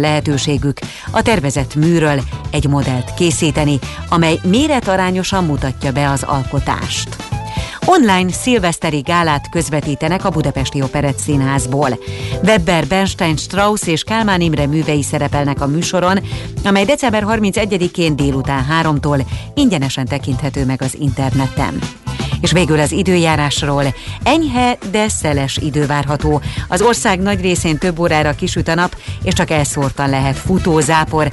lehetőségük a tervezett műről egy modellt készíteni, amely méretarányosan mutatja be az alkotást. Online szilveszteri gálát közvetítenek a Budapesti Operett Színházból. Weber, Bernstein, Strauss és Kálmán Imre művei szerepelnek a műsoron, amely december 31-én délután 3-tól ingyenesen tekinthető meg az interneten. És végül az időjárásról. Enyhe, de szeles idő várható. Az ország nagy részén több órára kisüt a nap, és csak elszórtan lehet futózápor.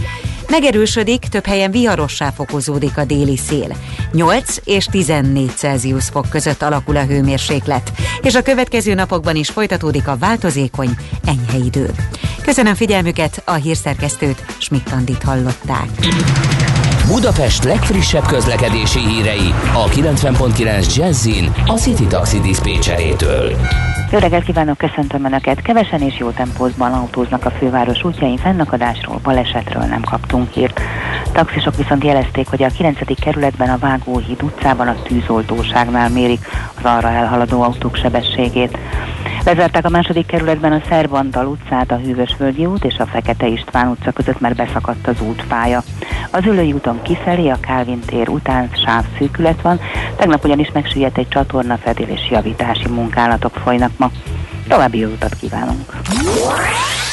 Megerősödik, több helyen viharossá fokozódik a déli szél. 8 és 14 Celsius fok között alakul a hőmérséklet, és a következő napokban is folytatódik a változékony, enyhe idő. Köszönöm figyelmüket, a hírszerkesztőt Schmidt-Tandit hallották. Budapest legfrissebb közlekedési hírei a 90.9 Jazzin a City Taxi Dispécsejétől. Jó reggelt kívánok, köszöntöm Önöket! Kevesen és jó tempózban autóznak a főváros útjain, fennakadásról, balesetről nem kaptunk hírt. Taxisok viszont jelezték, hogy a 9. kerületben a Vágóhíd utcában a tűzoltóságnál mérik az arra elhaladó autók sebességét. Lezárták a második kerületben a Szervandal utcát, a Hűvösvölgyi út és a Fekete István utca között, mert beszakadt az útpálya. Az Ülői úton kifelé a Kálvin tér után sávszűkület van, tegnap ugyanis megsüllyedt egy csatorna fedél és javítási munkálatok folynak ma. További jó utat kívánunk!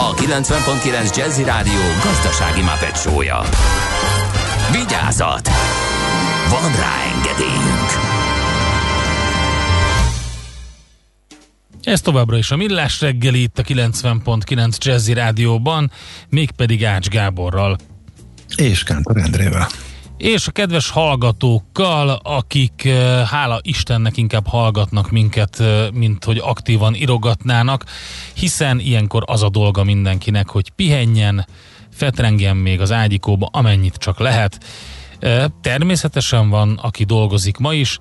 a 90.9 Jazzy Rádió gazdasági mapetsója. Vigyázat! Van rá engedélyünk! Ez továbbra is a Millás reggeli itt a 90.9 Jazzy Rádióban, mégpedig Ács Gáborral. És Kántor Endrével. És a kedves hallgatókkal, akik eh, hála Istennek inkább hallgatnak minket, eh, mint hogy aktívan irogatnának, hiszen ilyenkor az a dolga mindenkinek, hogy pihenjen, fetrengjen még az ágyikóba, amennyit csak lehet. Eh, Természetesen van, aki dolgozik ma is,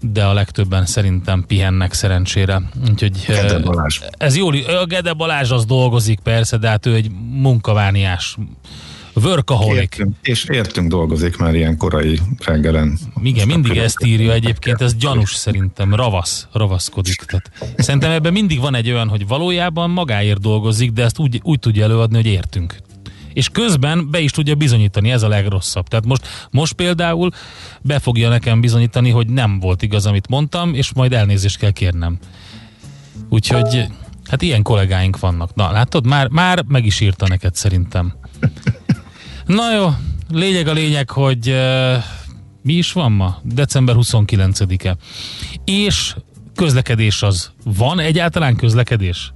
de a legtöbben szerintem pihennek szerencsére. Úgyhogy Gede Balázs. ez jól, a Gede Balázs az dolgozik persze, de hát ő egy munkavániás workaholic. Értünk, és értünk dolgozik már ilyen korai reggelen. Igen, mindig ezt írja egyébként, ez gyanús szerintem, ravasz, ravaszkodik. Tehát szerintem ebben mindig van egy olyan, hogy valójában magáért dolgozik, de ezt úgy, úgy tudja előadni, hogy értünk. És közben be is tudja bizonyítani, ez a legrosszabb. Tehát most, most például be fogja nekem bizonyítani, hogy nem volt igaz, amit mondtam, és majd elnézést kell kérnem. Úgyhogy, hát ilyen kollégáink vannak. Na, látod, már, már meg is írta neked szerintem. Na jó, lényeg a lényeg, hogy uh, mi is van ma? December 29-e. És közlekedés az. Van egyáltalán közlekedés?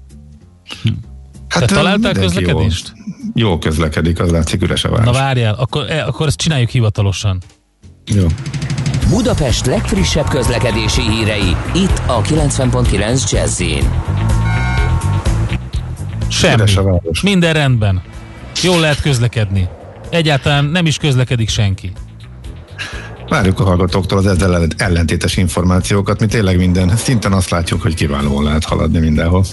Hát, Te találtál közlekedést? Jó, jó közlekedik, az látszik üres a Na város. várjál, akkor, eh, akkor ezt csináljuk hivatalosan. Jó. Budapest legfrissebb közlekedési hírei, itt a 90.9 jazz Semmi. Üres a város. Minden rendben. Jól lehet közlekedni. Egyáltalán nem is közlekedik senki. Várjuk a hallgatóktól az ezzel ellentétes információkat, mi tényleg minden szinten azt látjuk, hogy kiválóan lehet haladni mindenhol.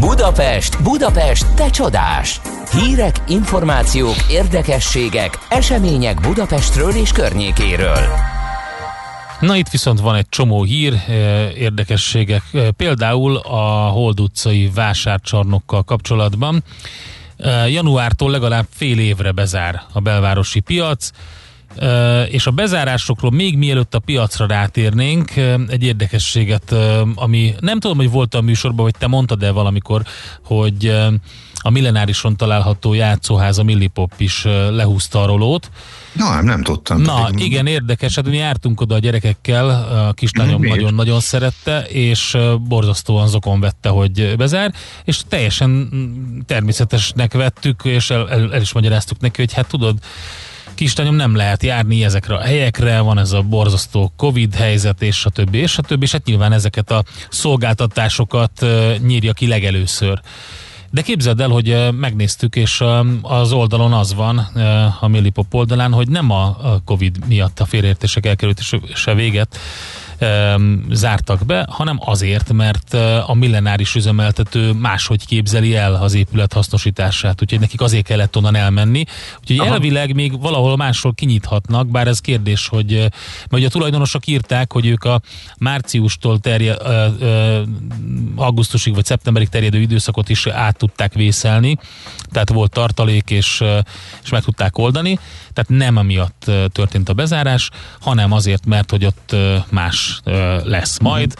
Budapest, Budapest, te csodás! Hírek, információk, érdekességek, események Budapestről és környékéről. Na itt viszont van egy csomó hír, eh, érdekességek, eh, például a Hold utcai vásárcsarnokkal kapcsolatban. Januártól legalább fél évre bezár a belvárosi piac, és a bezárásokról még mielőtt a piacra rátérnénk, egy érdekességet, ami nem tudom, hogy volt a műsorban, vagy te mondtad-e valamikor, hogy a millenárison található játszóház, a Millipop is eh, lehúzta a rolót, Na, nem, nem tudtam. Na, Pedig- igen, érdekes. Hát mi jártunk oda a gyerekekkel, a kislányom nagyon-nagyon szerette, és borzasztóan zokon vette, hogy bezár, és teljesen mm, természetesnek vettük, és el, el, el is magyaráztuk neki, hogy hát tudod, kislányom nem lehet járni ezekre a helyekre, van ez a borzasztó Covid helyzet, és a többi, és a többi, és hát nyilván ezeket a szolgáltatásokat nyírja ki legelőször. De képzeld el, hogy megnéztük, és az oldalon az van, a Millipop oldalán, hogy nem a Covid miatt a félreértések elkerülése véget zártak be, hanem azért, mert a millenáris üzemeltető máshogy képzeli el az épület hasznosítását, úgyhogy nekik azért kellett onnan elmenni. Úgyhogy Aha. elvileg még valahol máshol kinyithatnak, bár ez kérdés, hogy mert ugye a tulajdonosok írták, hogy ők a márciustól terje, augusztusig vagy szeptemberig terjedő időszakot is át tudták vészelni, tehát volt tartalék, és, és meg tudták oldani, tehát nem amiatt történt a bezárás, hanem azért, mert hogy ott más lesz majd.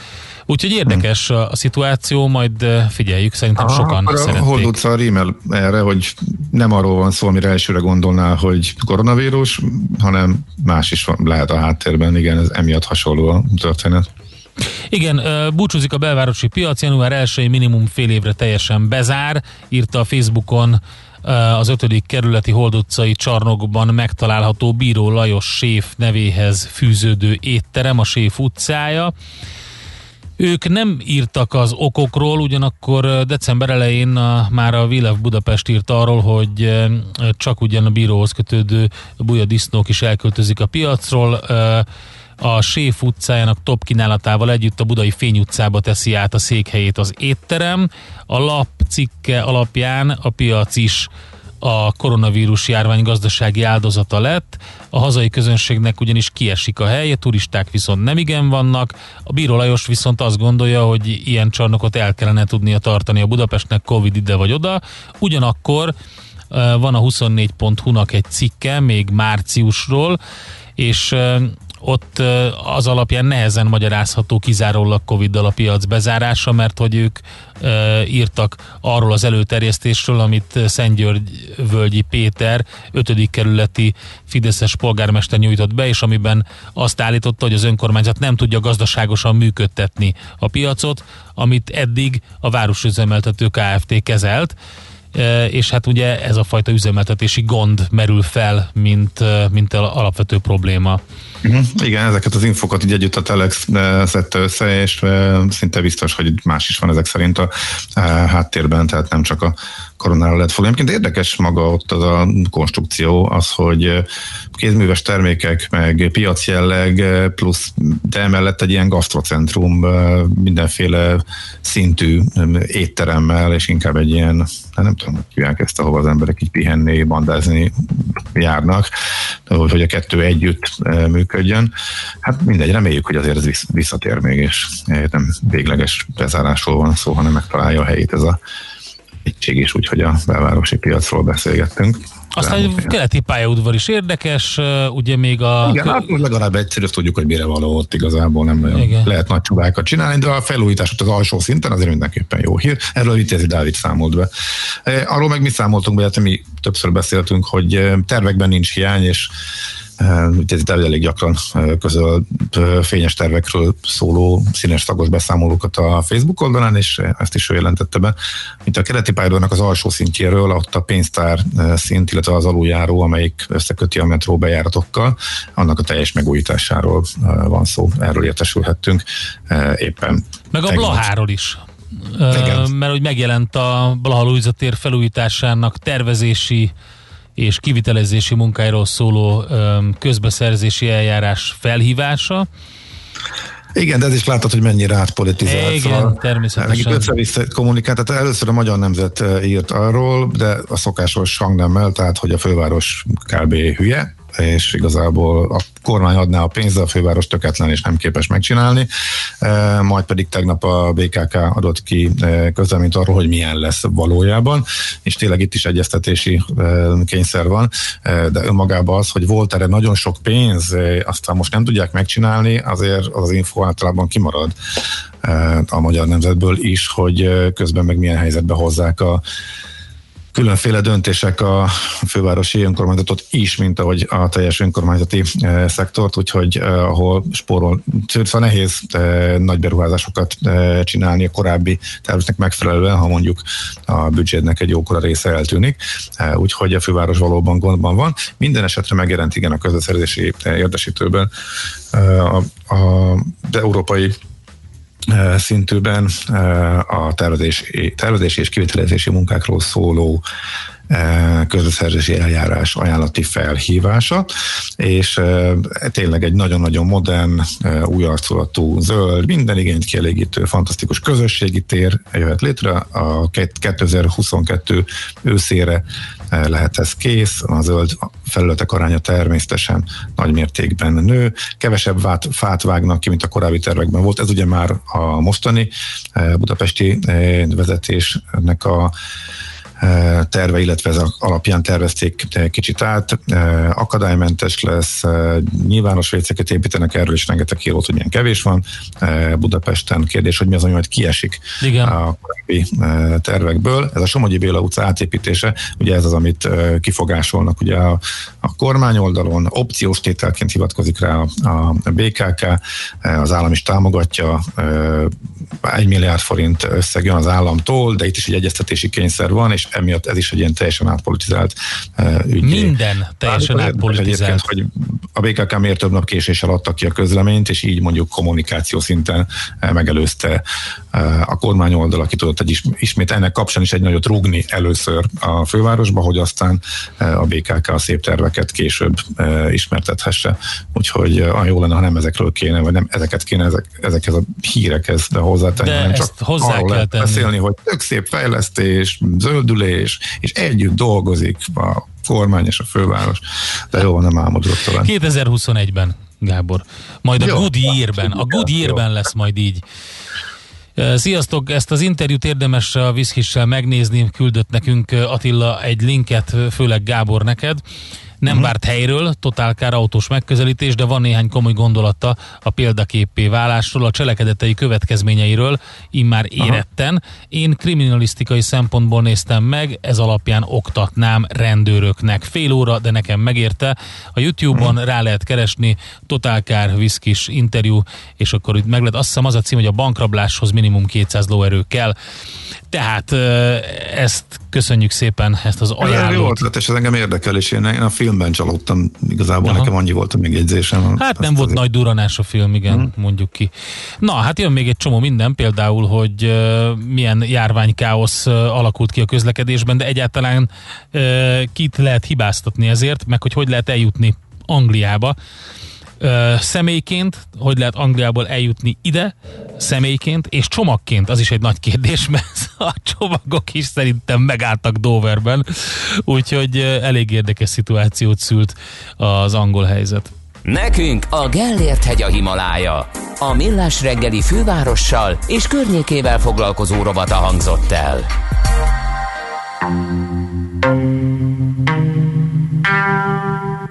Úgyhogy érdekes a, a szituáció, majd figyeljük, szerintem Aha, sokan akkor szerették. Hold utca rímel erre, hogy nem arról van szó, amire elsőre gondolná, hogy koronavírus, hanem más is van, lehet a háttérben, igen, ez emiatt hasonló a történet. Igen, búcsúzik a belvárosi piac, január 1 minimum fél évre teljesen bezár, írta a Facebookon az 5. kerületi Hold utcai csarnokban megtalálható Bíró Lajos séf nevéhez fűződő étterem, a séf utcája. Ők nem írtak az okokról, ugyanakkor ö, december elején a, már a Vilev Budapest írt arról, hogy ö, csak ugyan a bíróhoz kötődő buja disznók is elköltözik a piacról. A Séf utcájának top kínálatával együtt a Budai Fény utcába teszi át a székhelyét az étterem. A lap cikke alapján a piac is a koronavírus járvány gazdasági áldozata lett, a hazai közönségnek ugyanis kiesik a hely, a turisták viszont nem igen vannak, a Bíró Lajos viszont azt gondolja, hogy ilyen csarnokot el kellene tudnia tartani a Budapestnek Covid ide vagy oda, ugyanakkor van a 24.hu-nak egy cikke, még márciusról, és ott az alapján nehezen magyarázható kizárólag Covid-dal a piac bezárása, mert hogy ők írtak arról az előterjesztésről, amit Szentgyörgy Völgyi Péter, 5. kerületi Fideszes polgármester nyújtott be, és amiben azt állította, hogy az önkormányzat nem tudja gazdaságosan működtetni a piacot, amit eddig a Városüzemeltető Kft. kezelt és hát ugye ez a fajta üzemeltetési gond merül fel, mint, mint alapvető probléma. Uh-huh. Igen, ezeket az infokat így együtt a Telex szedte össze, és szinte biztos, hogy más is van ezek szerint a háttérben, tehát nem csak a koronára lehet fogni. Egyébként érdekes maga ott az a konstrukció, az, hogy kézműves termékek, meg piac jelleg, plusz de emellett egy ilyen gasztrocentrum mindenféle szintű étteremmel, és inkább egy ilyen, hát nem tudom, hogy ezt, ahova az emberek így pihenni, bandázni járnak, hogy a kettő együtt működjön. Hát mindegy, reméljük, hogy azért ez visszatér még, és nem végleges bezárásról van szó, hanem megtalálja a helyét ez a egység is, úgyhogy a belvárosi piacról beszélgettünk. Aztán a keleti pályaudvar is érdekes, ugye még a... Igen, hát most legalább egyszer azt tudjuk, hogy mire való ott igazából nem nagyon Igen. lehet nagy csubákat csinálni, de a felújítás az alsó szinten azért mindenképpen jó hír. Erről Vitézi Dávid számolt be. Arról meg mi számoltunk be, hát mi többször beszéltünk, hogy tervekben nincs hiány, és Ugye ez elég gyakran közöl fényes tervekről szóló színes szagos beszámolókat a Facebook oldalán, és ezt is ő jelentette be. Mint a keleti pályadónak az alsó szintjéről, ott a pénztár szint, illetve az aluljáró, amelyik összeköti a metró bejáratokkal, annak a teljes megújításáról van szó. Erről értesülhettünk éppen. Meg a Blaháról is. Igen. Mert hogy megjelent a Blaha tér felújításának tervezési és kivitelezési munkáiról szóló közbeszerzési eljárás felhívása. Igen, de ez is látod, hogy mennyire átpolitizált. Igen, szóval természetesen. Össze-vissza kommunikált, tehát először a Magyar Nemzet írt arról, de a szokásos hangnemmel, tehát hogy a főváros kb. hülye, és igazából a kormány adná a pénzt, a főváros töketlen és nem képes megcsinálni. Majd pedig tegnap a BKK adott ki közleményt arról, hogy milyen lesz valójában, és tényleg itt is egyeztetési kényszer van, de önmagában az, hogy volt erre nagyon sok pénz, aztán most nem tudják megcsinálni, azért az, az info általában kimarad a magyar nemzetből is, hogy közben meg milyen helyzetbe hozzák a különféle döntések a fővárosi önkormányzatot is, mint ahogy a teljes önkormányzati e, szektort, úgyhogy e, ahol spórol, szóval nehéz e, nagy beruházásokat csinálni a korábbi terveknek megfelelően, ha mondjuk a büdzsétnek egy jókora része eltűnik, úgyhogy a főváros valóban gondban van. Minden esetre megjelent igen a közbeszerzési érdesítőben a, a, a európai szintűben a tervezési, tervezési és kivitelezési munkákról szóló közbeszerzési eljárás ajánlati felhívása, és tényleg egy nagyon-nagyon modern, új arculatú, zöld, minden igényt kielégítő, fantasztikus közösségi tér jöhet létre. A 2022 őszére lehet ez kész, a zöld felületek aránya természetesen nagy mértékben nő, kevesebb vát, fát vágnak ki, mint a korábbi tervekben volt. Ez ugye már a mostani budapesti vezetésnek a terve, illetve ez alapján tervezték kicsit át. Akadálymentes lesz, nyilvános véceket építenek, erről is rengeteg hírót, hogy milyen kevés van. Budapesten kérdés, hogy mi az, ami majd kiesik Igen. a korábbi tervekből. Ez a Somogyi Béla utca átépítése, ugye ez az, amit kifogásolnak ugye a, a kormány oldalon, opciós tételként hivatkozik rá a, a BKK, az állam is támogatja, egy milliárd forint összeg jön az államtól, de itt is egy egyeztetési kényszer van, és emiatt ez is egy ilyen teljesen átpolitizált uh, ügy. Minden teljesen Bár, átpolitizált. Hogy a BKK miért több nap késéssel adta ki a közleményt, és így mondjuk kommunikáció szinten megelőzte a kormány oldal, aki tudott egy ismét ennek kapcsán is egy nagyot rúgni először a fővárosba, hogy aztán a BKK a szép terveket később ismertethesse. Úgyhogy a jó lenne, ha nem ezekről kéne, vagy nem ezeket kéne ezek, ezekhez a hírekhez de hozzátenni, de hanem csak hozzá arról kell tenni. beszélni, hogy tök szép fejlesztés, zöldülés, és együtt dolgozik a kormány és a főváros. De jó, nem álmodott talán. 2021-ben, Gábor. Majd a Jó. Good Year-ben. A Good Year-ben lesz majd így. Sziasztok, ezt az interjút érdemes a Viszkissel megnézni, küldött nekünk Attila egy linket, főleg Gábor neked. Nem Mhm. várt helyről, totálkár autós megközelítés, de van néhány komoly gondolata a példaképpé válásról, a cselekedetei következményeiről, immár éretten. Én kriminalisztikai szempontból néztem meg, ez alapján oktatnám rendőröknek. Fél óra, de nekem megérte. A YouTube-on rá lehet keresni Totálkár Viszkis interjú, és akkor itt meg lehet, azt hiszem az a cím, hogy a bankrabláshoz minimum 200 lóerő kell. Tehát ezt köszönjük szépen, ezt az Ez jó ajánlót. ötlet, és ez engem érdekel, és én, a filmben csalódtam, igazából Aha. nekem annyi volt a megjegyzésem. Hát nem volt nagy duranás a film, igen, Mhm. mondjuk ki. Na, hát jön még egy csomó minden, például, hogy uh, milyen járványkáosz uh, alakult ki a közlekedésben, de egyáltalán uh, kit lehet hibáztatni ezért, meg hogy hogy lehet eljutni Angliába. Ö, személyként, hogy lehet Angliából eljutni ide, személyként, és csomagként, az is egy nagy kérdés, mert a csomagok is szerintem megálltak Doverben, úgyhogy elég érdekes szituációt szült az angol helyzet. Nekünk a Gellért hegy a Himalája. A Millás reggeli fővárossal és környékével foglalkozó rovata hangzott el.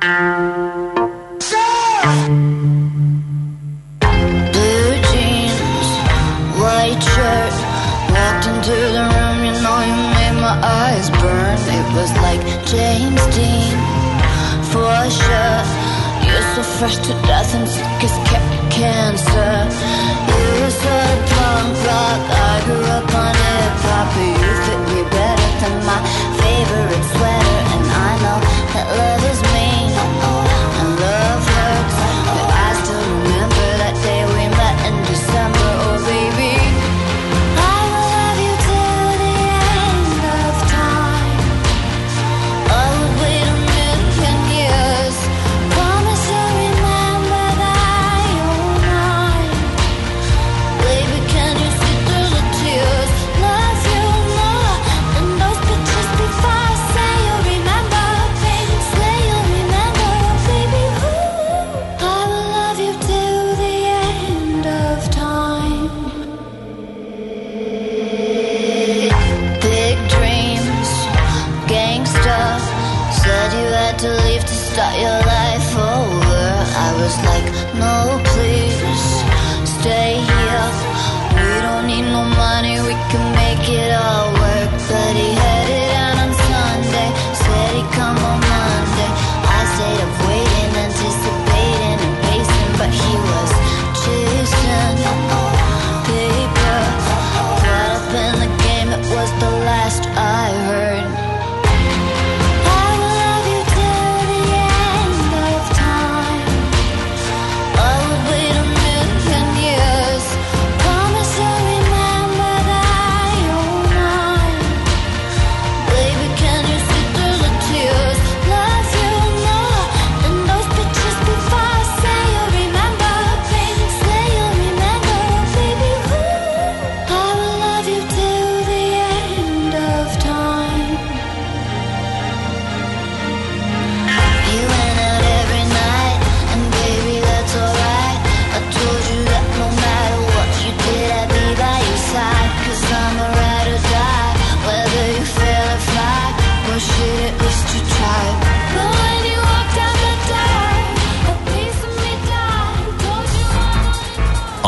Blue eyes burned It was like James Dean, for sure. You're so fresh to death and sick as ca- cancer. You sort punk rock. I grew up on hip hop, but you fit me better than my favorite sweater.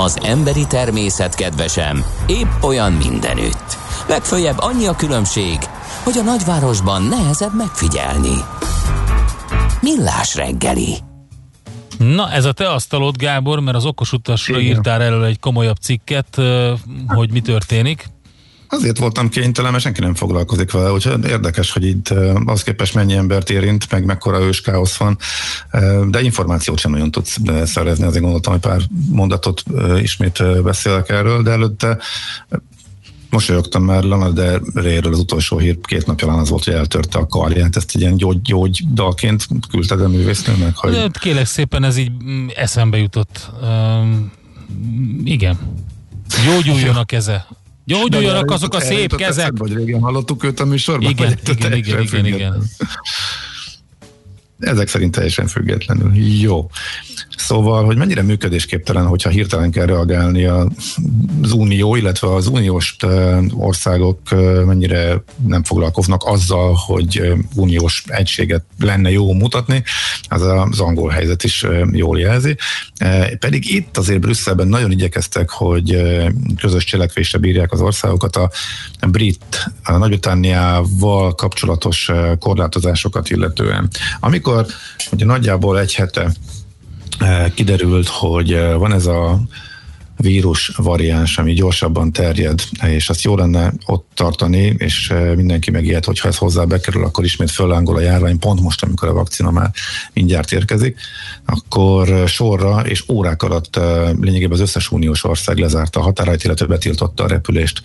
Az emberi természet kedvesem, épp olyan mindenütt. Legfőjebb annyi a különbség, hogy a nagyvárosban nehezebb megfigyelni. Millás reggeli. Na, ez a te asztalod, Gábor, mert az okos utasra Igen. írtál elő egy komolyabb cikket, hogy mi történik. Azért voltam kénytelen, mert senki nem foglalkozik vele, úgyhogy érdekes, hogy itt az képest mennyi embert érint, meg mekkora ős káosz van, de információt sem nagyon tudsz szerezni, azért gondoltam, hogy pár mondatot ismét beszélek erről, de előtte mosolyogtam már Lana de Rayről az utolsó hír két napja az volt, hogy eltörte a karját, ezt egy ilyen gyógy, gyógy dalként küldted a művésznőnek? Hogy... De, kélek szépen ez így mm, eszembe jutott. Um, igen. Gyógyuljon a keze. Gyógyuljanak azok a szép kezek. Vagy régen hallottuk őt a műsorban? Igen, igen, igen, igen, igen. Ezek szerint teljesen függetlenül. Jó. Szóval, hogy mennyire működésképtelen, hogyha hirtelen kell reagálni az unió, illetve az uniós országok mennyire nem foglalkoznak azzal, hogy uniós egységet lenne jó mutatni, az az angol helyzet is jól jelzi. Pedig itt azért Brüsszelben nagyon igyekeztek, hogy közös cselekvésre bírják az országokat a brit, a Nagy-Britanniával kapcsolatos korlátozásokat illetően. Amikor ugye nagyjából egy hete kiderült, hogy eh, van ez a vírus variáns, ami gyorsabban terjed, és azt jó lenne ott tartani, és eh, mindenki megijed, hogyha ez hozzá bekerül, akkor ismét föllángol a járvány, pont most, amikor a vakcina már mindjárt érkezik, akkor sorra és órák alatt lényegében az összes uniós ország lezárta a határait, illetve betiltotta a repülést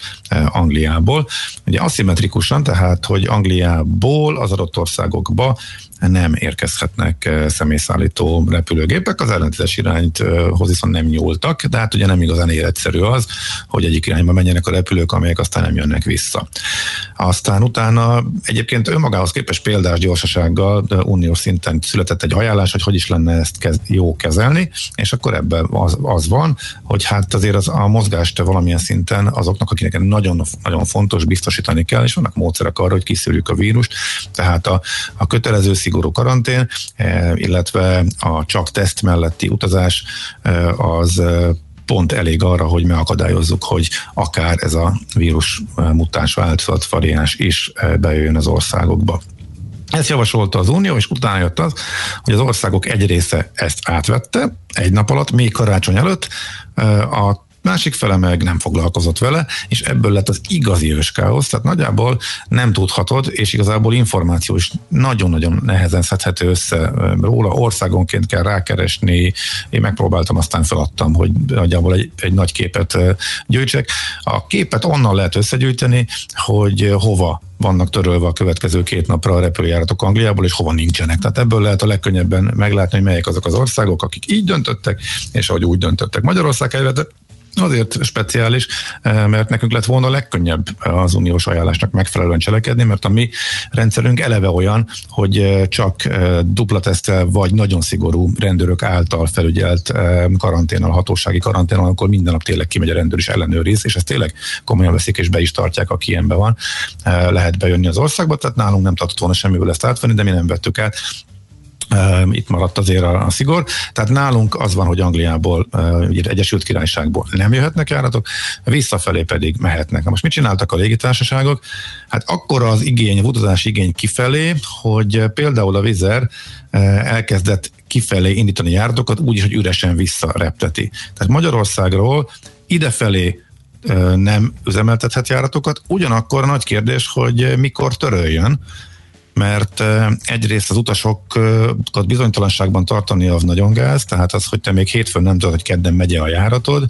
Angliából. Ugye aszimmetrikusan, tehát, hogy Angliából az adott országokba nem érkezhetnek eh, személyszállító repülőgépek, az ellentétes irányhoz viszont nem nyúltak, de hát ugye nem igazán életszerű az, hogy egyik irányba menjenek a repülők, amelyek aztán nem jönnek vissza. Aztán utána egyébként önmagához képes példás gyorsasággal uniós szinten született egy ajánlás, hogy hogy is lenne ezt kez, jó kezelni, és akkor ebben az, az van, hogy hát azért az, a mozgást valamilyen szinten azoknak, akinek nagyon, nagyon fontos, biztosítani kell, és vannak módszerek arra, hogy kiszűrjük a vírust, tehát a, a kötelező szigorú karantén, eh, illetve a csak teszt melletti utazás eh, az eh, pont elég arra, hogy megakadályozzuk, hogy akár ez a vírus mutáns változat, variáns is bejöjjön az országokba. Ezt javasolta az Unió, és utána jött az, hogy az országok egy része ezt átvette egy nap alatt, még karácsony előtt, a másik fele meg nem foglalkozott vele, és ebből lett az igazi őskáosz, tehát nagyjából nem tudhatod, és igazából információ is nagyon-nagyon nehezen szedhető össze róla, országonként kell rákeresni, én megpróbáltam, aztán feladtam, hogy nagyjából egy, egy nagy képet gyűjtsek. A képet onnan lehet összegyűjteni, hogy hova vannak törölve a következő két napra a repülőjáratok Angliából, és hova nincsenek. Tehát ebből lehet a legkönnyebben meglátni, hogy melyek azok az országok, akik így döntöttek, és ahogy úgy döntöttek. Magyarország helyzete Azért speciális, eh, mert nekünk lett volna a legkönnyebb az uniós ajánlásnak megfelelően cselekedni, mert a mi rendszerünk eleve olyan, hogy eh, csak eh, dupla tesztel vagy nagyon szigorú rendőrök által felügyelt karanténnal, hatósági karanténnal, akkor minden nap tényleg kimegy a rendőr is ellenőriz, és ezt tényleg komolyan veszik és be is tartják, aki ilyenben van. Lehet bejönni az országba, tehát nálunk nem tartott volna semmiből ezt átvenni, de mi nem vettük át itt maradt azért a, a szigor. Tehát nálunk az van, hogy Angliából, ugye Egyesült Királyságból nem jöhetnek járatok, visszafelé pedig mehetnek. Na most mit csináltak a légitársaságok? Hát akkor az igény, az utazási igény kifelé, hogy például a Vizer elkezdett kifelé indítani járatokat, úgyis, hogy üresen visszarepteti. Tehát Magyarországról idefelé nem üzemeltethet járatokat, ugyanakkor nagy kérdés, hogy mikor töröljön, mert egyrészt az utasokat bizonytalanságban tartani az nagyon gáz, tehát az, hogy te még hétfőn nem tudod, hogy kedden megy a járatod,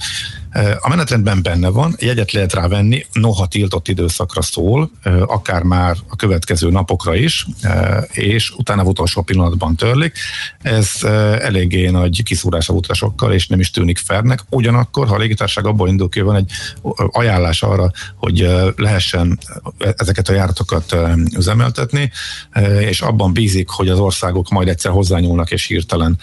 a menetrendben benne van, jegyet lehet rá venni, noha tiltott időszakra szól, akár már a következő napokra is, és utána utolsó pillanatban törlik. Ez eléggé nagy kiszúrás a utasokkal, és nem is tűnik fernek. Ugyanakkor, ha a légitárság abból indul ki, van egy ajánlás arra, hogy lehessen ezeket a járatokat üzemeltetni, és abban bízik, hogy az országok majd egyszer hozzányúlnak, és hirtelen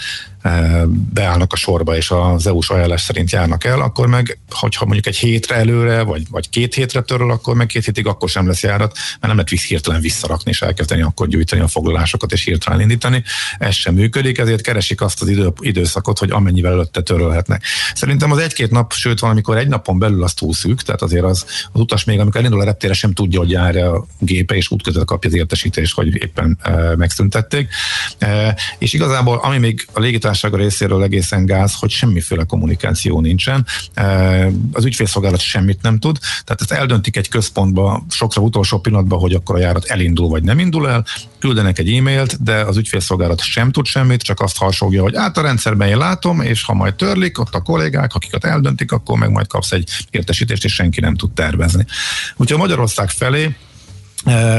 beállnak a sorba, és az EU-s ajánlás szerint járnak el, akkor meg, hogyha mondjuk egy hétre előre, vagy, vagy két hétre töröl, akkor meg két hétig akkor sem lesz járat, mert nem lehet hirtelen visszarakni, és elkezdeni akkor gyűjteni a foglalásokat, és hirtelen indítani. Ez sem működik, ezért keresik azt az idő, időszakot, hogy amennyivel előtte törölhetnek. Szerintem az egy-két nap, sőt valamikor egy napon belül az túl szűk, tehát azért az, az utas még, amikor elindul a reptére, sem tudja, hogy jár a gépe, és útközben kapja az értesítést, hogy éppen e, megszüntették. E, és igazából, ami még a légitársaság légitársága részéről egészen gáz, hogy semmiféle kommunikáció nincsen. Az ügyfélszolgálat semmit nem tud, tehát ezt eldöntik egy központba, sokszor utolsó pillanatban, hogy akkor a járat elindul vagy nem indul el, küldenek egy e-mailt, de az ügyfélszolgálat sem tud semmit, csak azt harsogja, hogy át a rendszerben én látom, és ha majd törlik, ott a kollégák, akiket eldöntik, akkor meg majd kapsz egy értesítést, és senki nem tud tervezni. Úgyhogy Magyarország felé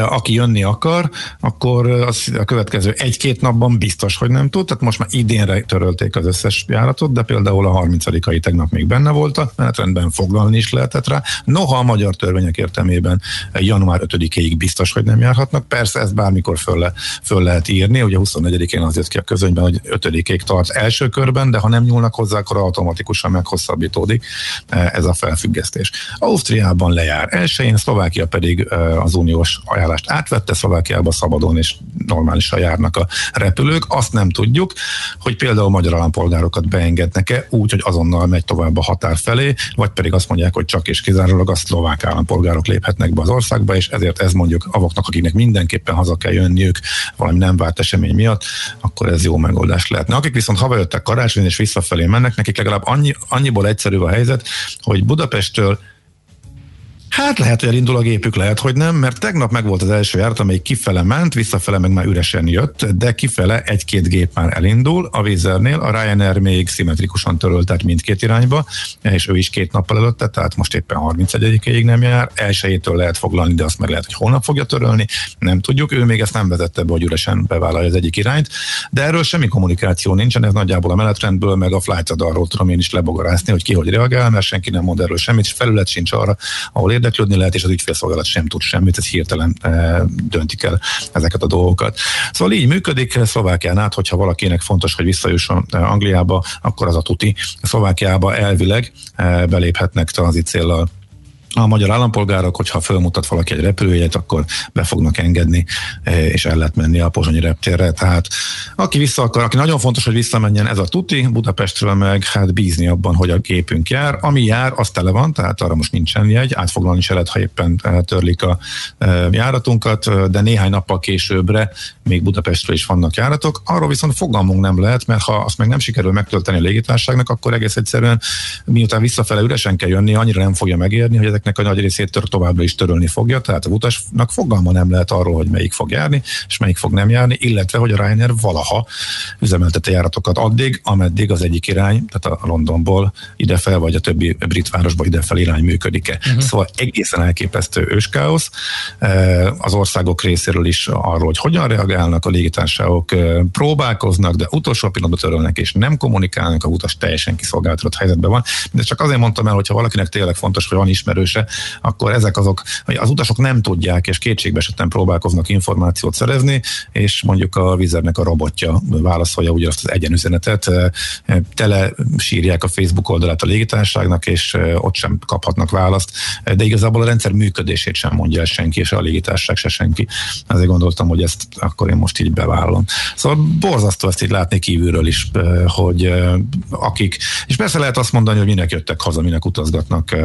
aki jönni akar, akkor az a következő egy-két napban biztos, hogy nem tud. Tehát most már idénre törölték az összes járatot, de például a 30-ai tegnap még benne volt a menetrendben, foglalni is lehetett rá. Noha a magyar törvények értelmében január 5-ig biztos, hogy nem járhatnak. Persze ezt bármikor föl, le, föl lehet írni, ugye 24-én az jött ki a közönyben, hogy 5-ig tart első körben, de ha nem nyúlnak hozzá, akkor automatikusan meghosszabbítódik ez a felfüggesztés. Ausztriában lejár elsőjén, Szlovákia pedig az uniós ajánlást átvette, Szlovákiába szabadon és normálisan járnak a repülők. Azt nem tudjuk, hogy például magyar állampolgárokat beengednek-e úgy, hogy azonnal megy tovább a határ felé, vagy pedig azt mondják, hogy csak és kizárólag a szlovák állampolgárok léphetnek be az országba, és ezért ez mondjuk avoknak, akiknek mindenképpen haza kell jönniük valami nem várt esemény miatt, akkor ez jó megoldás lehetne. Akik viszont hazajöttek karácsony és visszafelé mennek, nekik legalább annyi, annyiból egyszerű a helyzet, hogy Budapesttől Hát lehet, hogy elindul a gépük, lehet, hogy nem, mert tegnap meg volt az első járat, amely kifele ment, visszafele meg már üresen jött, de kifele egy-két gép már elindul. A Vizernél, a Ryanair még szimmetrikusan törölt, tehát mindkét irányba, és ő is két nappal előtte, tehát most éppen 31-ig nem jár, elsőjétől lehet foglalni, de azt meg lehet, hogy holnap fogja törölni, nem tudjuk, ő még ezt nem vezette be, hogy üresen bevállalja az egyik irányt, de erről semmi kommunikáció nincsen, ez nagyjából a menetrendből, meg a flight arról tudom én is lebogarászni, hogy ki hogy reagál, mert senki nem mond erről semmit, és felület sincs arra, ahol érdeklődni lehet, és az ügyfélszolgálat sem tud semmit, ez hirtelen e, döntik el ezeket a dolgokat. Szóval így működik Szlovákián át, hogyha valakinek fontos, hogy visszajusson e, Angliába, akkor az a tuti. Szlovákiába elvileg e, beléphetnek tranzit céllal a magyar állampolgárok, hogyha fölmutat valaki egy repülőjét, akkor be fognak engedni, e, és el lehet menni a pozsonyi reptérre. Tehát aki vissza akar, aki nagyon fontos, hogy visszamenjen, ez a tuti, Budapestről meg hát bízni abban, hogy a gépünk jár. Ami jár, az tele van, tehát arra most nincsen jegy, átfoglalni se lehet, ha éppen e, törlik a e, járatunkat, de néhány nappal későbbre még Budapestről is vannak járatok. Arról viszont fogalmunk nem lehet, mert ha azt meg nem sikerül megtölteni a légitárságnak, akkor egész egyszerűen miután visszafele üresen kell jönni, annyira nem fogja megérni, hogy ezek ezeknek a nagy részét tör, továbbra is törölni fogja, tehát a utasnak fogalma nem lehet arról, hogy melyik fog járni, és melyik fog nem járni, illetve hogy a Ryanair valaha üzemeltette járatokat addig, ameddig az egyik irány, tehát a Londonból idefel, vagy a többi brit városba idefel irány működik-e. Uh-huh. Szóval egészen elképesztő őskáosz e, az országok részéről is arról, hogy hogyan reagálnak, a légitársaságok e, próbálkoznak, de utolsó pillanatban törölnek és nem kommunikálnak, a utas teljesen kiszolgáltatott helyzetben van. De csak azért mondtam el, hogyha valakinek tényleg fontos, hogy van ismerős kérdése, akkor ezek azok, hogy az utasok nem tudják, és kétségbe esetten próbálkoznak információt szerezni, és mondjuk a vizernek a robotja válaszolja ugyanazt az egyenüzenetet, tele sírják a Facebook oldalát a légitárságnak, és ott sem kaphatnak választ, de igazából a rendszer működését sem mondja el senki, és a légitárság se senki. Ezért gondoltam, hogy ezt akkor én most így bevállalom. Szóval borzasztó ezt így látni kívülről is, hogy akik, és persze lehet azt mondani, hogy minek jöttek haza, minek utazgatnak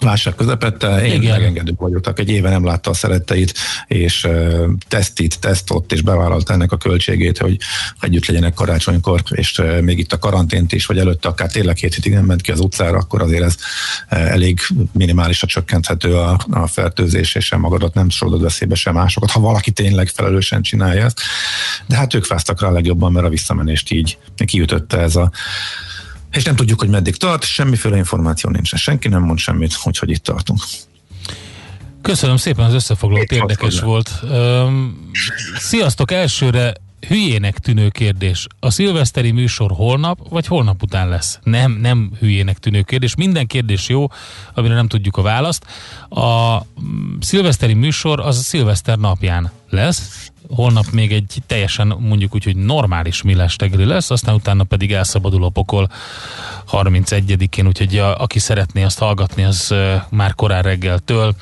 válság közepette, én Igen. megengedő vagyok, egy éve nem látta a szeretteit, és uh, tesztit, tesztott, és bevállalt ennek a költségét, hogy együtt legyenek karácsonykor, és uh, még itt a karantént is, vagy előtte akár tényleg két hétig nem ment ki az utcára, akkor azért ez uh, elég minimálisra csökkenthető a, a fertőzés, és sem magadat nem sorolod veszélybe sem másokat, ha valaki tényleg felelősen csinálja ezt. De hát ők fáztak rá a legjobban, mert a visszamenést így kiütötte ez a és nem tudjuk, hogy meddig tart, semmiféle információ nincsen. Senki nem mond semmit, hogy hogy itt tartunk. Köszönöm szépen, az összefoglalót érdekes volt. Um, sziasztok, elsőre hülyének tűnő kérdés. A szilveszteri műsor holnap, vagy holnap után lesz? Nem, nem hülyének tűnő kérdés. Minden kérdés jó, amire nem tudjuk a választ. A mm, szilveszteri műsor az a szilveszter napján lesz. Holnap még egy teljesen mondjuk úgy, hogy normális millás lesz, aztán utána pedig elszabadul a pokol 31-én, úgyhogy a, aki szeretné azt hallgatni, az már korán reggeltől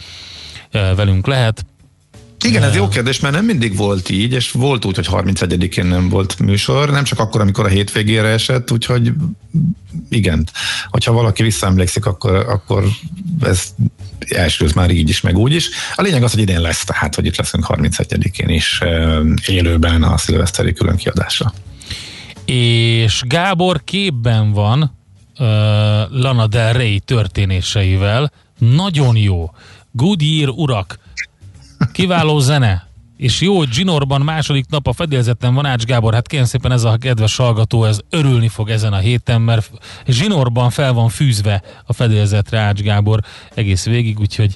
velünk lehet. Igen, ez jó kérdés, mert nem mindig volt így, és volt úgy, hogy 31-én nem volt műsor, nem csak akkor, amikor a hétvégére esett, úgyhogy igen, hogyha valaki visszaemlékszik, akkor, akkor ez elsőz már így is, meg úgy is. A lényeg az, hogy idén lesz, tehát, hogy itt leszünk 31-én is élőben a szilveszteri külön kiadásra. és Gábor képben van uh, Lana Del Rey történéseivel. Nagyon jó. Goodyear urak. Kiváló zene. És jó, hogy Ginorban második nap a fedélzeten van Ács Gábor, hát kérem szépen ez a kedves hallgató, ez örülni fog ezen a héten, mert Zsinorban fel van fűzve a fedélzetre Ács Gábor egész végig, úgyhogy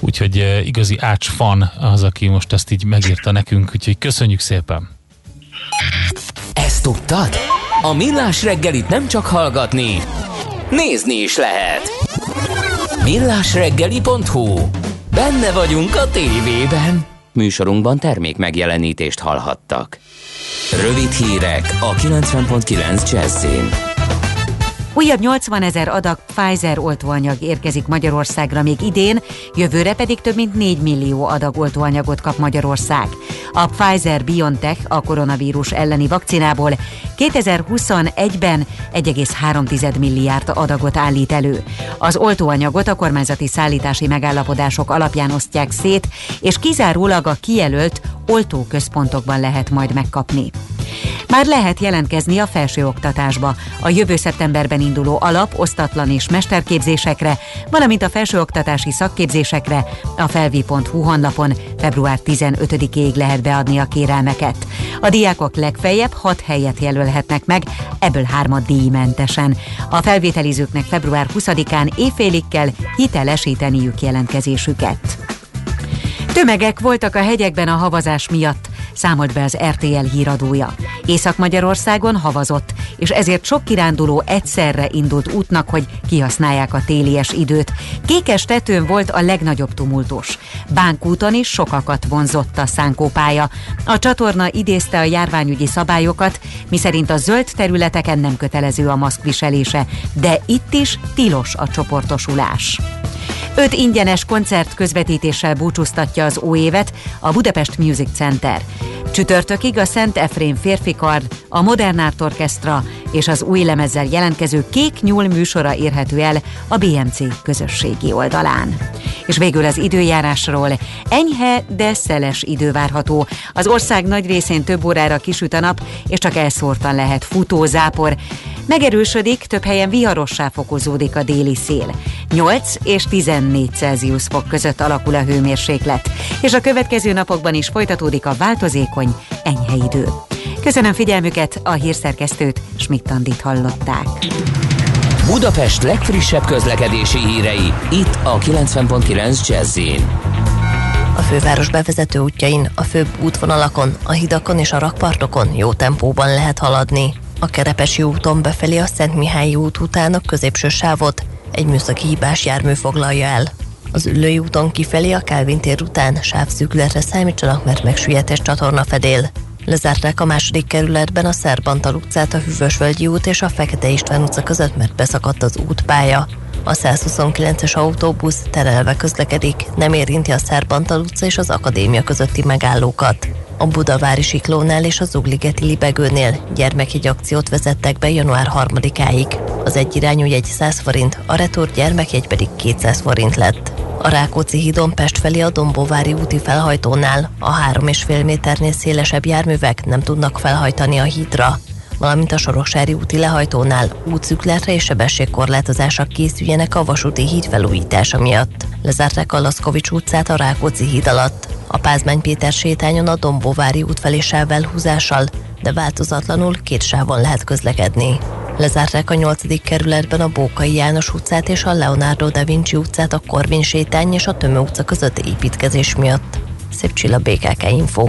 úgyhogy uh, igazi Ács fan az, aki most ezt így megírta nekünk, úgyhogy köszönjük szépen. Ezt tudtad? A Millás reggelit nem csak hallgatni, nézni is lehet. Millásreggeli.hu Benne vagyunk a tévében. Műsorunkban termék megjelenítést hallhattak. Rövid hírek a 90.9 Jazzin. Újabb 80 ezer adag Pfizer oltóanyag érkezik Magyarországra még idén, jövőre pedig több mint 4 millió adag oltóanyagot kap Magyarország. A Pfizer-BioNTech a koronavírus elleni vakcinából 2021-ben 1,3 milliárd adagot állít elő. Az oltóanyagot a kormányzati szállítási megállapodások alapján osztják szét, és kizárólag a kijelölt oltóközpontokban lehet majd megkapni. Már lehet jelentkezni a felsőoktatásba. A jövő szeptemberben induló alap, osztatlan és mesterképzésekre, valamint a felsőoktatási szakképzésekre a felvi.hu honlapon február 15-ig lehet beadni a kérelmeket. A diákok legfeljebb 6 helyet jelölhetnek meg, ebből hármat díjmentesen. A felvételizőknek február 20-án éjfélig kell hitelesíteniük jelentkezésüket. Tömegek voltak a hegyekben a havazás miatt, számolt be az RTL híradója. Észak-Magyarországon havazott, és ezért sok kiránduló egyszerre indult útnak, hogy kihasználják a télies időt. Kékes tetőn volt a legnagyobb tumultus. Bánkúton is sokakat vonzott a szánkópálya. A csatorna idézte a járványügyi szabályokat, miszerint a zöld területeken nem kötelező a maszkviselése, de itt is tilos a csoportosulás. Öt ingyenes koncert közvetítéssel búcsúztatja az új évet a Budapest Music Center. Csütörtökig a Szent Efrén férfikard, a Modern Art Orchestra és az új lemezzel jelentkező Kék Nyúl műsora érhető el a BMC közösségi oldalán. És végül az időjárásról. Enyhe, de szeles idő várható. Az ország nagy részén több órára kisüt a nap, és csak elszórtan lehet futózápor. Megerősödik, több helyen viharossá fokozódik a déli szél. 8 és 14 Celsius fok között alakul a hőmérséklet, és a következő napokban is folytatódik a változékony, enyhe idő. Köszönöm figyelmüket, a hírszerkesztőt Schmidt-Tandit hallották. Budapest legfrissebb közlekedési hírei, itt a 90.9 jazz A főváros bevezető útjain, a főbb útvonalakon, a hidakon és a rakpartokon jó tempóban lehet haladni. A Kerepesi úton befelé a Szent Mihály út után a középső sávot egy műszaki hibás jármű foglalja el. Az Üllői úton kifelé a Kálvin tér után sávszűkületre számítsanak, mert megsüllyedés csatorna fedél. Lezárták a második kerületben a Szerbantal utcát, a Hűvösvölgyi út és a Fekete István utca között, mert beszakadt az útpálya. A 129-es autóbusz terelve közlekedik, nem érinti a Szerbantal utca és az Akadémia közötti megállókat. A Budavári Siklónál és az Ugligeti Libegőnél gyermekjegy akciót vezettek be január 3-áig. Az egyirányú jegy 100 forint, a retur gyermekjegy pedig 200 forint lett. A Rákóczi hídon Pest felé a Dombóvári úti felhajtónál a 3,5 méternél szélesebb járművek nem tudnak felhajtani a hídra valamint a Soroksári úti lehajtónál útszükletre és sebességkorlátozásra készüljenek a vasúti híd felújítása miatt. Lezárták a Laszkovics utcát a Rákóczi híd alatt. A Pázmány Péter sétányon a Dombóvári út felé sávvelhúzással, de változatlanul két sávon lehet közlekedni. Lezárták a 8. kerületben a Bókai János utcát és a Leonardo da Vinci utcát a Korvin sétány és a Tömő utca között építkezés miatt. Szép csilla BKK Info.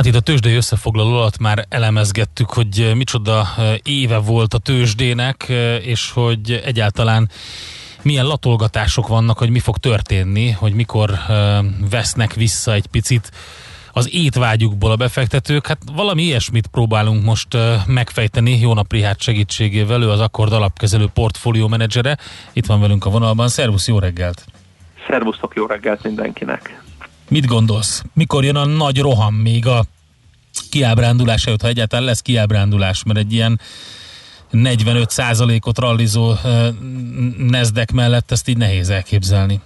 Hát itt a tőzsdei összefoglaló alatt már elemezgettük, hogy micsoda éve volt a tőzsdének, és hogy egyáltalán milyen latolgatások vannak, hogy mi fog történni, hogy mikor vesznek vissza egy picit az étvágyukból a befektetők. Hát valami ilyesmit próbálunk most megfejteni Jó nap Rihát segítségével, ő az Akkord alapkezelő portfólió menedzsere. Itt van velünk a vonalban. Szervusz, jó reggelt! Szervusztok, jó reggelt mindenkinek! Mit gondolsz? Mikor jön a nagy roham még a kiábrándulás előtt, ha egyáltalán lesz kiábrándulás, mert egy ilyen 45%-ot rallizó nezdek mellett ezt így nehéz elképzelni.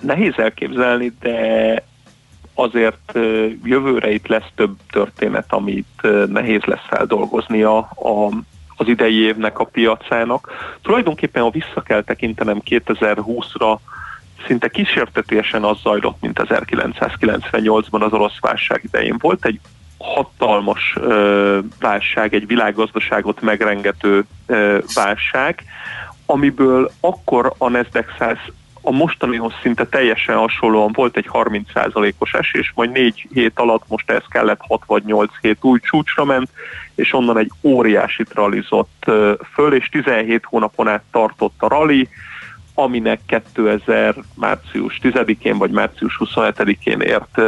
Nehéz elképzelni, de azért jövőre itt lesz több történet, amit nehéz lesz feldolgozni a, a, az idei évnek a piacának. Tulajdonképpen, ha vissza kell tekintenem 2020-ra, szinte kísértetésen az zajlott, mint 1998-ban az orosz válság idején. Volt egy hatalmas ö, válság, egy világgazdaságot megrengető ö, válság, amiből akkor a Nasdaq 100 a mostanihoz szinte teljesen hasonlóan volt egy 30%-os esés, majd 4 hét alatt most ez kellett 6 vagy 8 hét új csúcsra ment, és onnan egy óriási rallizott föl, és 17 hónapon át tartott a rally, aminek 2000 március 10-én vagy március 27-én ért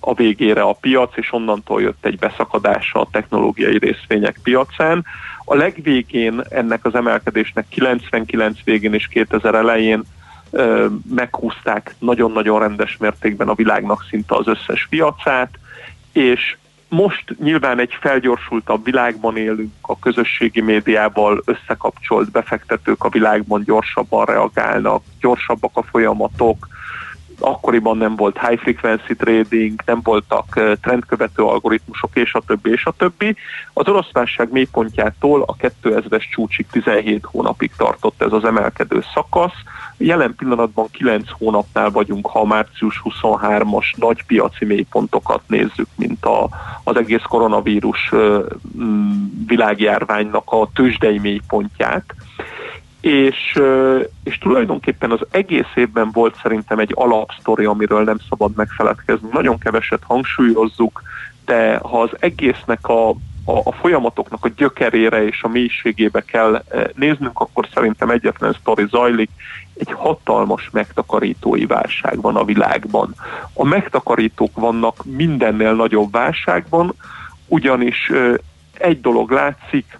a végére a piac, és onnantól jött egy beszakadása a technológiai részvények piacán. A legvégén ennek az emelkedésnek 99 végén és 2000 elején meghúzták nagyon-nagyon rendes mértékben a világnak szinte az összes piacát, és most nyilván egy felgyorsultabb világban élünk, a közösségi médiával összekapcsolt befektetők a világban gyorsabban reagálnak, gyorsabbak a folyamatok, akkoriban nem volt high frequency trading, nem voltak trendkövető algoritmusok, és a többi, és a többi. Az orosz válság mélypontjától a 2000-es csúcsig 17 hónapig tartott ez az emelkedő szakasz. Jelen pillanatban 9 hónapnál vagyunk, ha a március 23-as nagy piaci mélypontokat nézzük, mint a, az egész koronavírus világjárványnak a tőzsdei mélypontját és, és tulajdonképpen az egész évben volt szerintem egy alapsztori, amiről nem szabad megfeledkezni. Nagyon keveset hangsúlyozzuk, de ha az egésznek a, a, a folyamatoknak a gyökerére és a mélységébe kell néznünk, akkor szerintem egyetlen sztori zajlik, egy hatalmas megtakarítói válság van a világban. A megtakarítók vannak mindennél nagyobb válságban, ugyanis egy dolog látszik,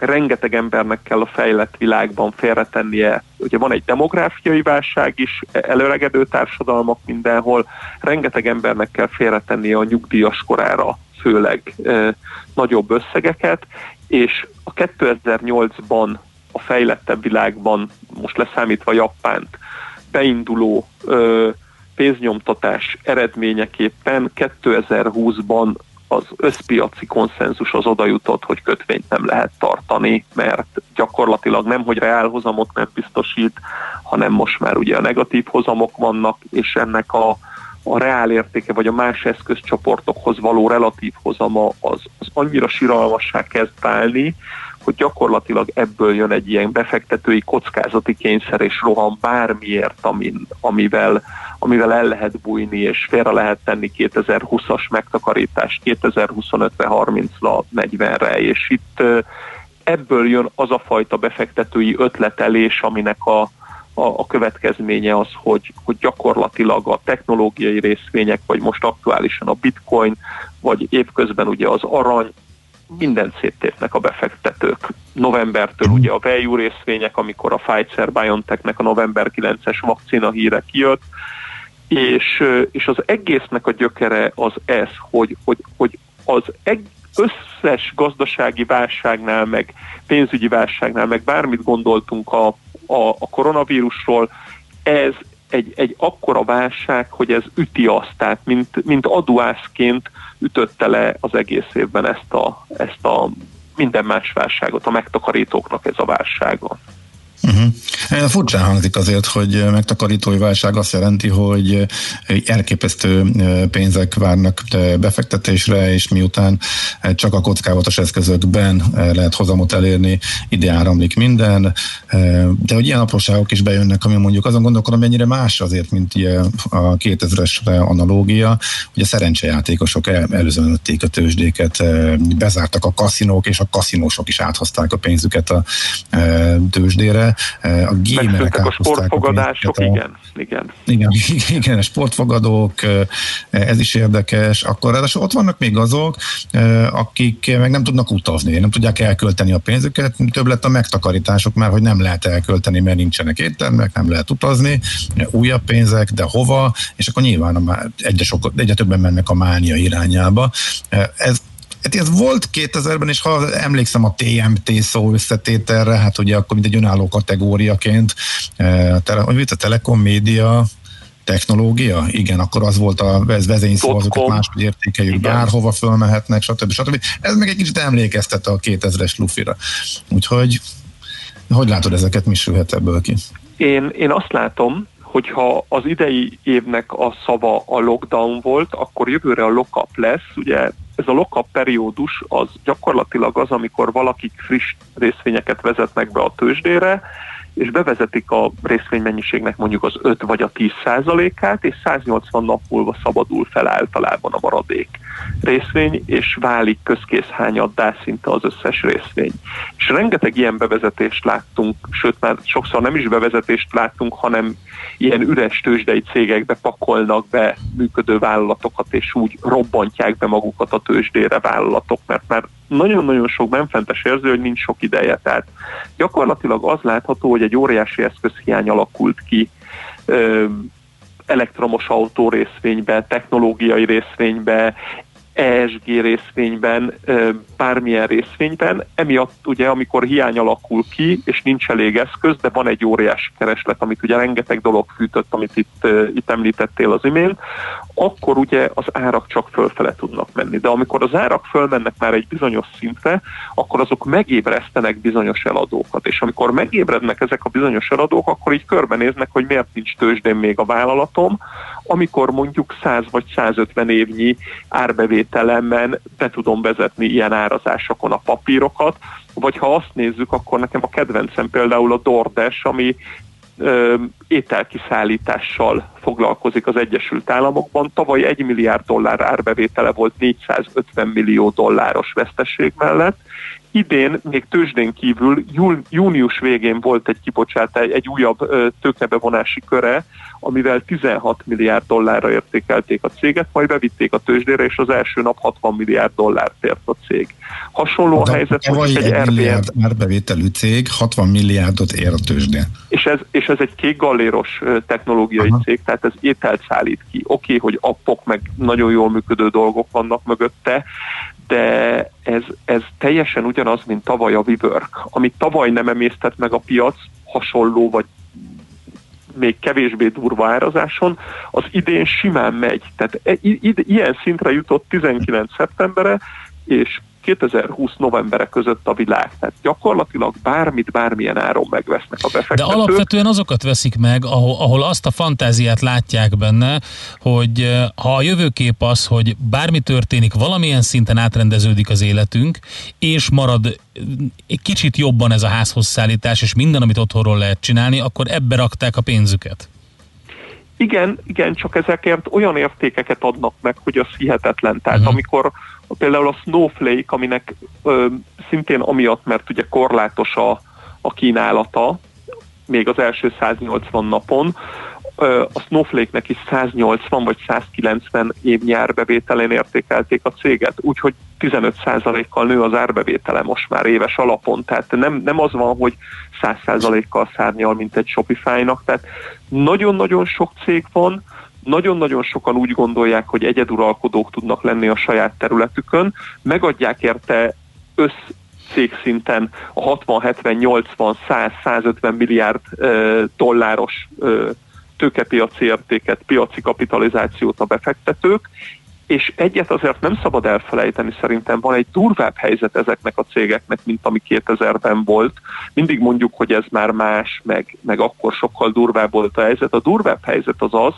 rengeteg embernek kell a fejlett világban félretennie. Ugye van egy demográfiai válság is, előregedő társadalmak mindenhol, rengeteg embernek kell félretennie a nyugdíjas korára főleg e, nagyobb összegeket, és a 2008-ban a fejlettebb világban, most leszámítva Japánt, beinduló e, pénznyomtatás eredményeképpen 2020-ban az összpiaci konszenzus az oda jutott, hogy kötvényt nem lehet tartani, mert gyakorlatilag nem, hogy reálhozamot nem biztosít, hanem most már ugye a negatív hozamok vannak, és ennek a, a reál értéke, vagy a más eszközcsoportokhoz való relatív hozama az, az annyira siralmassá kezd válni, hogy gyakorlatilag ebből jön egy ilyen befektetői kockázati kényszer és rohan bármiért, amin, amivel, amivel el lehet bújni és félre lehet tenni 2020-as megtakarítást 2025-re, 30-ra, 40-re, és itt ebből jön az a fajta befektetői ötletelés, aminek a, a, a következménye az, hogy, hogy gyakorlatilag a technológiai részvények, vagy most aktuálisan a bitcoin, vagy évközben ugye az arany, mindent széttépnek a befektetők. Novembertől ugye a value részvények, amikor a Pfizer-BioNTech-nek a november 9-es vakcina híre kijött, és, és az egésznek a gyökere az ez, hogy, hogy, hogy az eg, összes gazdasági válságnál, meg pénzügyi válságnál, meg bármit gondoltunk a, a, a koronavírusról, ez egy, egy akkora válság, hogy ez üti azt, tehát mint, mint aduászként ütötte le az egész évben ezt a, ezt a minden más válságot, a megtakarítóknak ez a válsága. Uh-huh. Furcsán hangzik azért, hogy megtakarítói válság azt jelenti, hogy elképesztő pénzek várnak befektetésre, és miután csak a kockázatos eszközökben lehet hozamot elérni, ide áramlik minden, de hogy ilyen apróságok is bejönnek, ami mondjuk azon gondolkodom, mennyire más azért, mint a 2000-es analógia, hogy a szerencsejátékosok el, előzően a tőzsdéket, bezártak a kaszinók, és a kaszinósok is áthozták a pénzüket a tőzsdére, a gémerek a sportfogadások, a igen, igen. Igen, igen, a sportfogadók, ez is érdekes. Akkor ráadásul ott vannak még azok, akik meg nem tudnak utazni, nem tudják elkölteni a pénzüket, több lett a megtakarítások már, hogy nem lehet elkölteni, mert nincsenek éttermek, nem lehet utazni, újabb pénzek, de hova, és akkor nyilván egyre, sok, egyre többen mennek a mánia irányába. Ez Hát ez volt 2000-ben, és ha emlékszem a TMT szó összetételre, hát ugye akkor mint egy önálló kategóriaként, e, a, tele, a Telekom média, technológia, igen, akkor az volt a vezényszó, azokat máshogy értékeljük, igen. bárhova fölmehetnek, stb. stb. Ez meg egy kicsit emlékeztet a 2000-es lufira. Úgyhogy hogy látod ezeket, mi sülhet ebből ki? Én, én azt látom, hogyha az idei évnek a szava a lockdown volt, akkor jövőre a lockup lesz. Ugye ez a lockup periódus az gyakorlatilag az, amikor valakik friss részvényeket vezetnek be a tőzsdére, és bevezetik a részvénymennyiségnek mondjuk az 5 vagy a 10 százalékát, és 180 nap múlva szabadul fel általában a maradék részvény, és válik közkészhányaddá szinte az összes részvény. És rengeteg ilyen bevezetést láttunk, sőt már sokszor nem is bevezetést láttunk, hanem ilyen üres tőzsdei cégekbe pakolnak be működő vállalatokat, és úgy robbantják be magukat a tőzsdére vállalatok, mert már nagyon-nagyon sok benfentes érző, hogy nincs sok ideje. Tehát gyakorlatilag az látható, hogy egy óriási eszközhiány alakult ki elektromos autó részvénybe, technológiai részvénybe, ESG részvényben, bármilyen részvényben. Emiatt ugye, amikor hiány alakul ki, és nincs elég eszköz, de van egy óriási kereslet, amit ugye rengeteg dolog fűtött, amit itt, itt említettél az imént, akkor ugye az árak csak fölfele tudnak menni. De amikor az árak fölmennek már egy bizonyos szintre, akkor azok megébresztenek bizonyos eladókat. És amikor megébrednek ezek a bizonyos eladók, akkor így körbenéznek, hogy miért nincs tőzsdén még a vállalatom, amikor mondjuk 100 vagy 150 évnyi árbevételemben be tudom vezetni ilyen árazásokon a papírokat, vagy ha azt nézzük, akkor nekem a kedvencem például a DoorDash, ami ö, ételkiszállítással foglalkozik az Egyesült Államokban. Tavaly 1 milliárd dollár árbevétele volt 450 millió dolláros veszteség mellett. Idén még tőzsdén kívül június végén volt egy kibocsátás, egy újabb tőkebevonási köre, amivel 16 milliárd dollárra értékelték a céget, majd bevitték a tőzsdére, és az első nap 60 milliárd dollárt ért a cég. Hasonló a helyzet, hogy egy, egy milliárd már bevételű cég 60 milliárdot ér a tőzsdén. És ez, és ez egy kék galléros technológiai Aha. cég, tehát ez ételt szállít ki. Oké, okay, hogy appok meg nagyon jól működő dolgok vannak mögötte, de ez, ez teljesen ugyanaz, mint tavaly a WeWork. Amit tavaly nem emésztett meg a piac, hasonló vagy még kevésbé durva árazáson, az idén simán megy. Tehát e, ilyen szintre jutott 19 szeptembere, és 2020 novembere között a világ. Tehát gyakorlatilag bármit, bármilyen áron megvesznek a befektetők. De alapvetően azokat veszik meg, ahol, ahol azt a fantáziát látják benne, hogy ha a jövőkép az, hogy bármi történik, valamilyen szinten átrendeződik az életünk, és marad egy kicsit jobban ez a házhoz szállítás, és minden, amit otthonról lehet csinálni, akkor ebbe rakták a pénzüket. Igen, igen, csak ezekért olyan értékeket adnak meg, hogy az hihetetlen. Tehát uh-huh. amikor például a Snowflake, aminek ö, szintén amiatt, mert ugye korlátos a, a kínálata, még az első 180 napon, a Snowflake-nek is 180 vagy 190 évnyi árbevételén értékelték a céget, úgyhogy 15%-kal nő az árbevétele most már éves alapon, tehát nem, nem az van, hogy 100%-kal szárnyal, mint egy Shopify-nak, tehát nagyon-nagyon sok cég van, nagyon-nagyon sokan úgy gondolják, hogy egyeduralkodók tudnak lenni a saját területükön, megadják érte össz cégszinten a 60, 70, 80, 100, 150 milliárd uh, dolláros uh, tőkepiaci értéket, piaci kapitalizációt a befektetők, és egyet azért nem szabad elfelejteni, szerintem van egy durvább helyzet ezeknek a cégeknek, mint ami 2000-ben volt. Mindig mondjuk, hogy ez már más, meg, meg akkor sokkal durvább volt a helyzet. A durvább helyzet az az,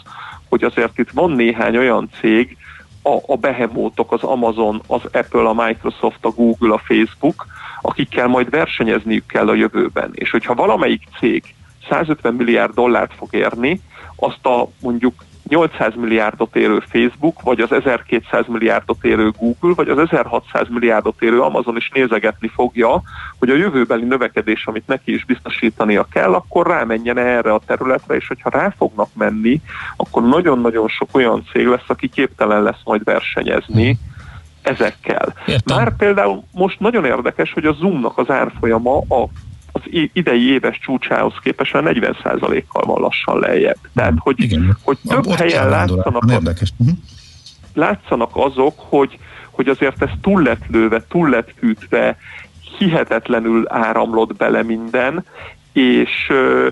hogy azért itt van néhány olyan cég, a, a behemótok, az Amazon, az Apple, a Microsoft, a Google, a Facebook, akikkel majd versenyezniük kell a jövőben. És hogyha valamelyik cég 150 milliárd dollárt fog érni, azt a mondjuk 800 milliárdot érő Facebook, vagy az 1200 milliárdot érő Google, vagy az 1600 milliárdot érő Amazon is nézegetni fogja, hogy a jövőbeli növekedés, amit neki is biztosítania kell, akkor rámenjen erre a területre, és hogyha rá fognak menni, akkor nagyon-nagyon sok olyan cég lesz, aki képtelen lesz majd versenyezni ezekkel. Értem. Már például most nagyon érdekes, hogy a Zoomnak az árfolyama a az idei éves csúcsához képest már 40%-kal van lassan lejjebb. Tehát, hogy, Igen. hogy több Ott helyen látszanak, Érdekes. Uh-huh. látszanak azok, hogy, hogy azért ez túl lett lőve, túl lett fűtve, hihetetlenül áramlott bele minden, és, ö,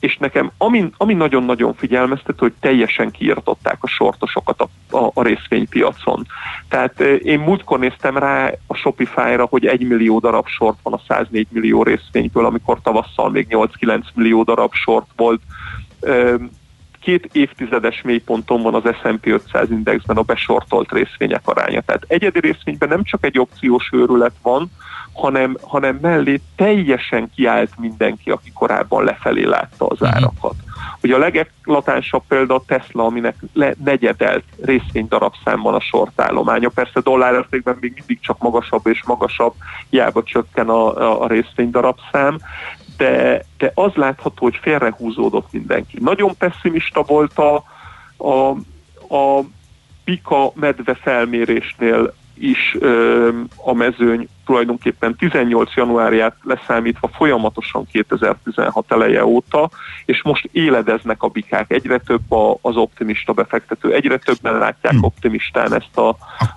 és nekem ami, ami nagyon-nagyon figyelmeztető, hogy teljesen kiirtották a sortosokat a, a, a részvénypiacon. Tehát én múltkor néztem rá a Shopify-ra, hogy egy millió darab sort van a 104 millió részvényből, amikor tavasszal még 8-9 millió darab sort volt. Két évtizedes mélyponton van az S&P 500 indexben a besortolt részvények aránya. Tehát egyedi részvényben nem csak egy opciós őrület van, hanem, hanem mellé teljesen kiállt mindenki, aki korábban lefelé látta az árakat. Ugye a legeklatánsabb példa a Tesla, aminek le, negyedelt részvénydarabszám van a sortállománya. Persze dollárértékben még mindig csak magasabb és magasabb, hiába csökken a, a, a részvénydarabszám, de, de az látható, hogy félrehúzódott mindenki. Nagyon pessimista volt a, a, a pika medve felmérésnél is ö, a mezőny tulajdonképpen 18 januárját leszámítva folyamatosan 2016 eleje óta, és most éledeznek a bikák. Egyre több a, az optimista befektető, egyre többen látják Hm. optimistán ezt a,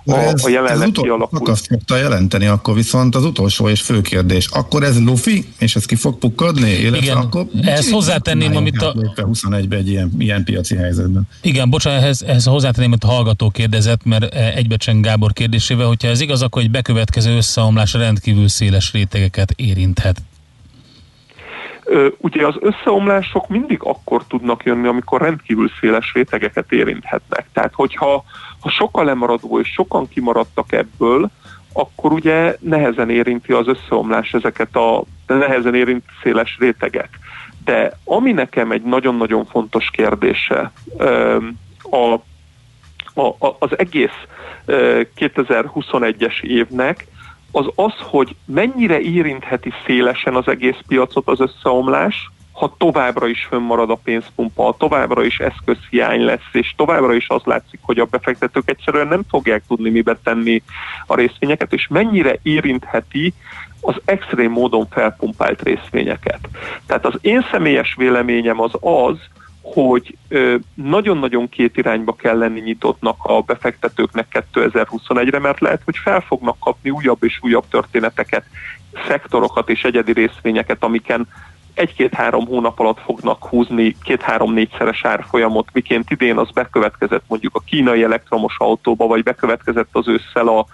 a, ez, a jelenleg ez kialakult. azt szokta jelenteni, akkor viszont az utolsó és fő kérdés. Akkor ez lufi, és ez ki fog pukkadni? Illetve Igen, akkor ehhez hozzátenném, amit a- 21-ben egy ilyen, ilyen piaci helyzetben. Igen, bocsánat, ehhez, ehhez hozzátenném, amit a hallgató kérdezett, mert eh, egybecseng Gábor kérdésével, hogyha ez igaz, akkor egy bekövetkező összeomlás rendkívül széles rétegeket érinthet. Ugye az összeomlások mindig akkor tudnak jönni, amikor rendkívül széles rétegeket érinthetnek. Tehát, hogyha ha sok a lemaradó és sokan kimaradtak ebből, akkor ugye nehezen érinti az összeomlás ezeket a nehezen érint széles réteget. De ami nekem egy nagyon-nagyon fontos kérdése, a, a, az egész ö, 2021-es évnek, az az, hogy mennyire érintheti szélesen az egész piacot az összeomlás, ha továbbra is fönnmarad a pénzpumpa, ha továbbra is eszközhiány lesz, és továbbra is az látszik, hogy a befektetők egyszerűen nem fogják tudni mibe tenni a részvényeket, és mennyire érintheti az extrém módon felpumpált részvényeket. Tehát az én személyes véleményem az az, hogy nagyon-nagyon két irányba kell lenni nyitottnak a befektetőknek 2021-re, mert lehet, hogy fel fognak kapni újabb és újabb történeteket, szektorokat és egyedi részvényeket, amiken egy-két-három hónap alatt fognak húzni két-három-négyszeres árfolyamot, miként idén az bekövetkezett mondjuk a kínai elektromos autóba, vagy bekövetkezett az ősszel a,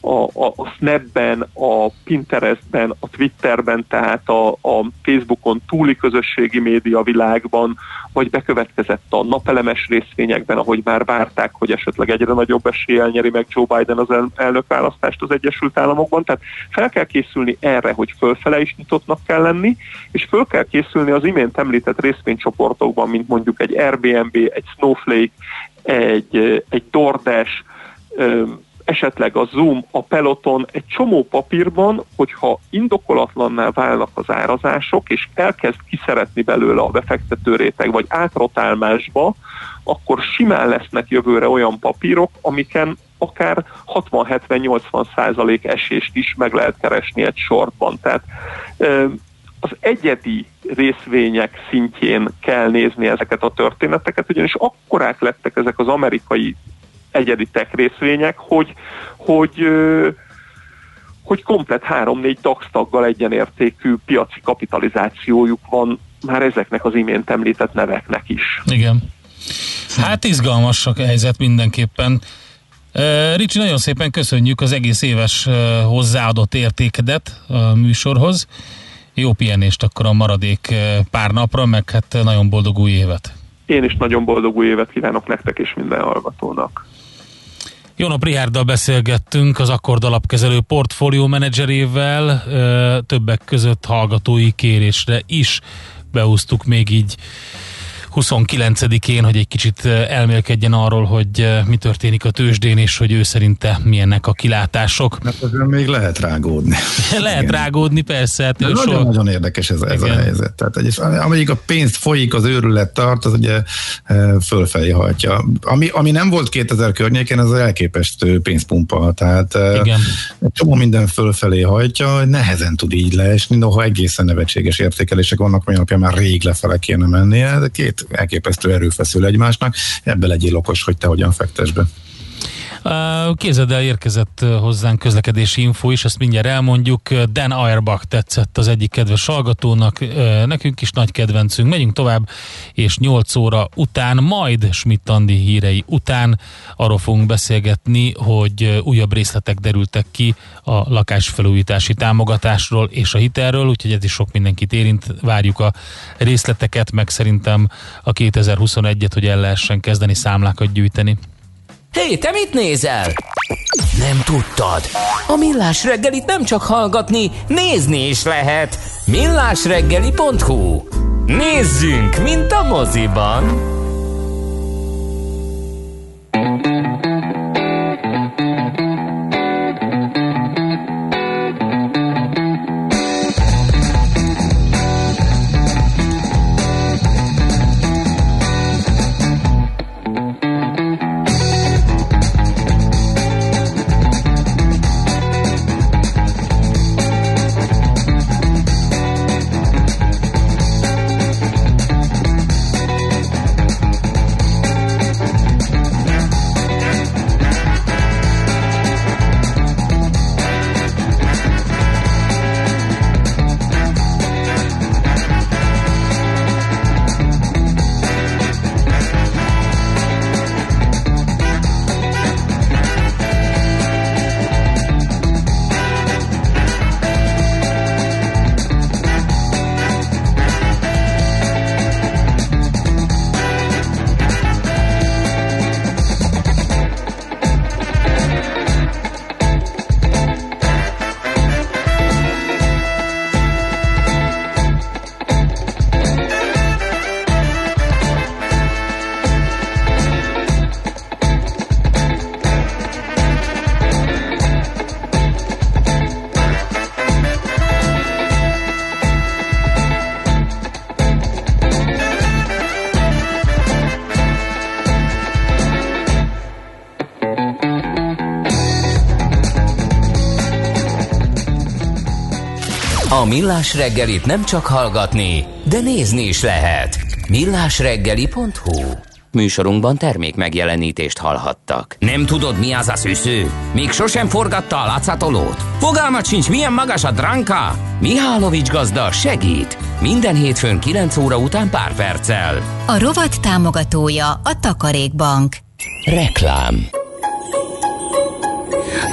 a, a, a Snapben, a Pinterestben, a Twitterben, tehát a, a Facebookon túli közösségi média világban, vagy bekövetkezett a napelemes részvényekben, ahogy már várták, hogy esetleg egyre nagyobb eséllyel nyeri meg Joe Biden az el- elnökválasztást az Egyesült Államokban. Tehát fel kell készülni erre, hogy fölfele is nyitottnak kell lenni, és föl kell készülni az imént említett részvénycsoportokban, mint mondjuk egy Airbnb, egy Snowflake, egy, egy DoorDash, esetleg a Zoom, a Peloton egy csomó papírban, hogyha indokolatlanná válnak az árazások, és elkezd kiszeretni belőle a befektető réteg, vagy átrotálmásba, akkor simán lesznek jövőre olyan papírok, amiken akár 60-70-80 százalék esést is meg lehet keresni egy sortban. Tehát az egyedi részvények szintjén kell nézni ezeket a történeteket, ugyanis akkorák lettek ezek az amerikai egyedi tech részvények, hogy, hogy, hogy komplet 3-4 DAX taggal egyenértékű piaci kapitalizációjuk van már ezeknek az imént említett neveknek is. Igen. Hát izgalmas a helyzet mindenképpen. Ricsi, nagyon szépen köszönjük az egész éves hozzáadott értékedet a műsorhoz. Jó pihenést akkor a maradék pár napra, meg hát nagyon boldog új évet. Én is nagyon boldog új évet kívánok nektek és minden hallgatónak. Jó nap, Rihárdal beszélgettünk, az Akkord alapkezelő portfólió menedzserével, többek között hallgatói kérésre is beúztuk még így 29-én, hogy egy kicsit elmélkedjen arról, hogy mi történik a tőzsdén, és hogy ő szerinte milyennek a kilátások. Mert ezzel még lehet rágódni. lehet Igen. rágódni, persze. Hát nagyon-nagyon so... érdekes ez, ez a helyzet. Tehát, egy, amelyik a pénzt folyik, az őrület tart, az ugye fölfelé hajtja. Ami, ami nem volt 2000 környéken, az elképesztő pénzpumpa. Tehát Igen. csomó minden fölfelé hajtja, nehezen tud így leesni, noha egészen nevetséges értékelések vannak, ami alapján már rég lefele kéne mennie, de két elképesztő erőfeszül egymásnak, ebbe legyél okos, hogy te hogyan fektes be. Kézeddel érkezett hozzánk közlekedési info is, ezt mindjárt elmondjuk. Dan Auerbach tetszett az egyik kedves hallgatónak, nekünk is nagy kedvencünk. Megyünk tovább, és 8 óra után, majd Schmidt hírei után arról fogunk beszélgetni, hogy újabb részletek derültek ki a lakásfelújítási támogatásról és a hitelről, úgyhogy ez is sok mindenkit érint. Várjuk a részleteket, meg szerintem a 2021-et, hogy el lehessen kezdeni számlákat gyűjteni. Hé, hey, te mit nézel? Nem tudtad? A Millás reggelit nem csak hallgatni, nézni is lehet. millásreggeli.hu Nézzünk, mint a moziban! Millás reggelit nem csak hallgatni, de nézni is lehet. Millásreggeli.hu Műsorunkban termék megjelenítést hallhattak. Nem tudod, mi az a szűző? Még sosem forgatta a látszatolót? Fogalmat sincs, milyen magas a dránka? Mihálovics gazda segít! Minden hétfőn 9 óra után pár perccel. A rovat támogatója a Takarékbank. Reklám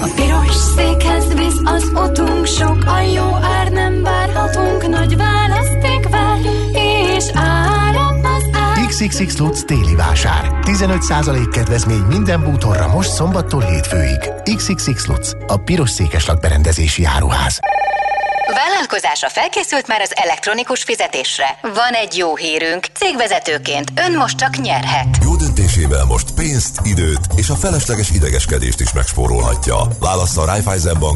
a piros székhez visz az otunk, sok a jó ár, nem várhatunk, nagy választék vár, és áram az ár. XXX Lutz téli vásár. 15% kedvezmény minden bútorra most szombattól hétfőig. XXX Lutz, a piros székes lakberendezési áruház. Vállalkozása felkészült már az elektronikus fizetésre. Van egy jó hírünk. Cégvezetőként ön most csak nyerhet. Jó döntésével most pénzt, időt és a felesleges idegeskedést is megspórolhatja. Válassza a Raiffeisen Bank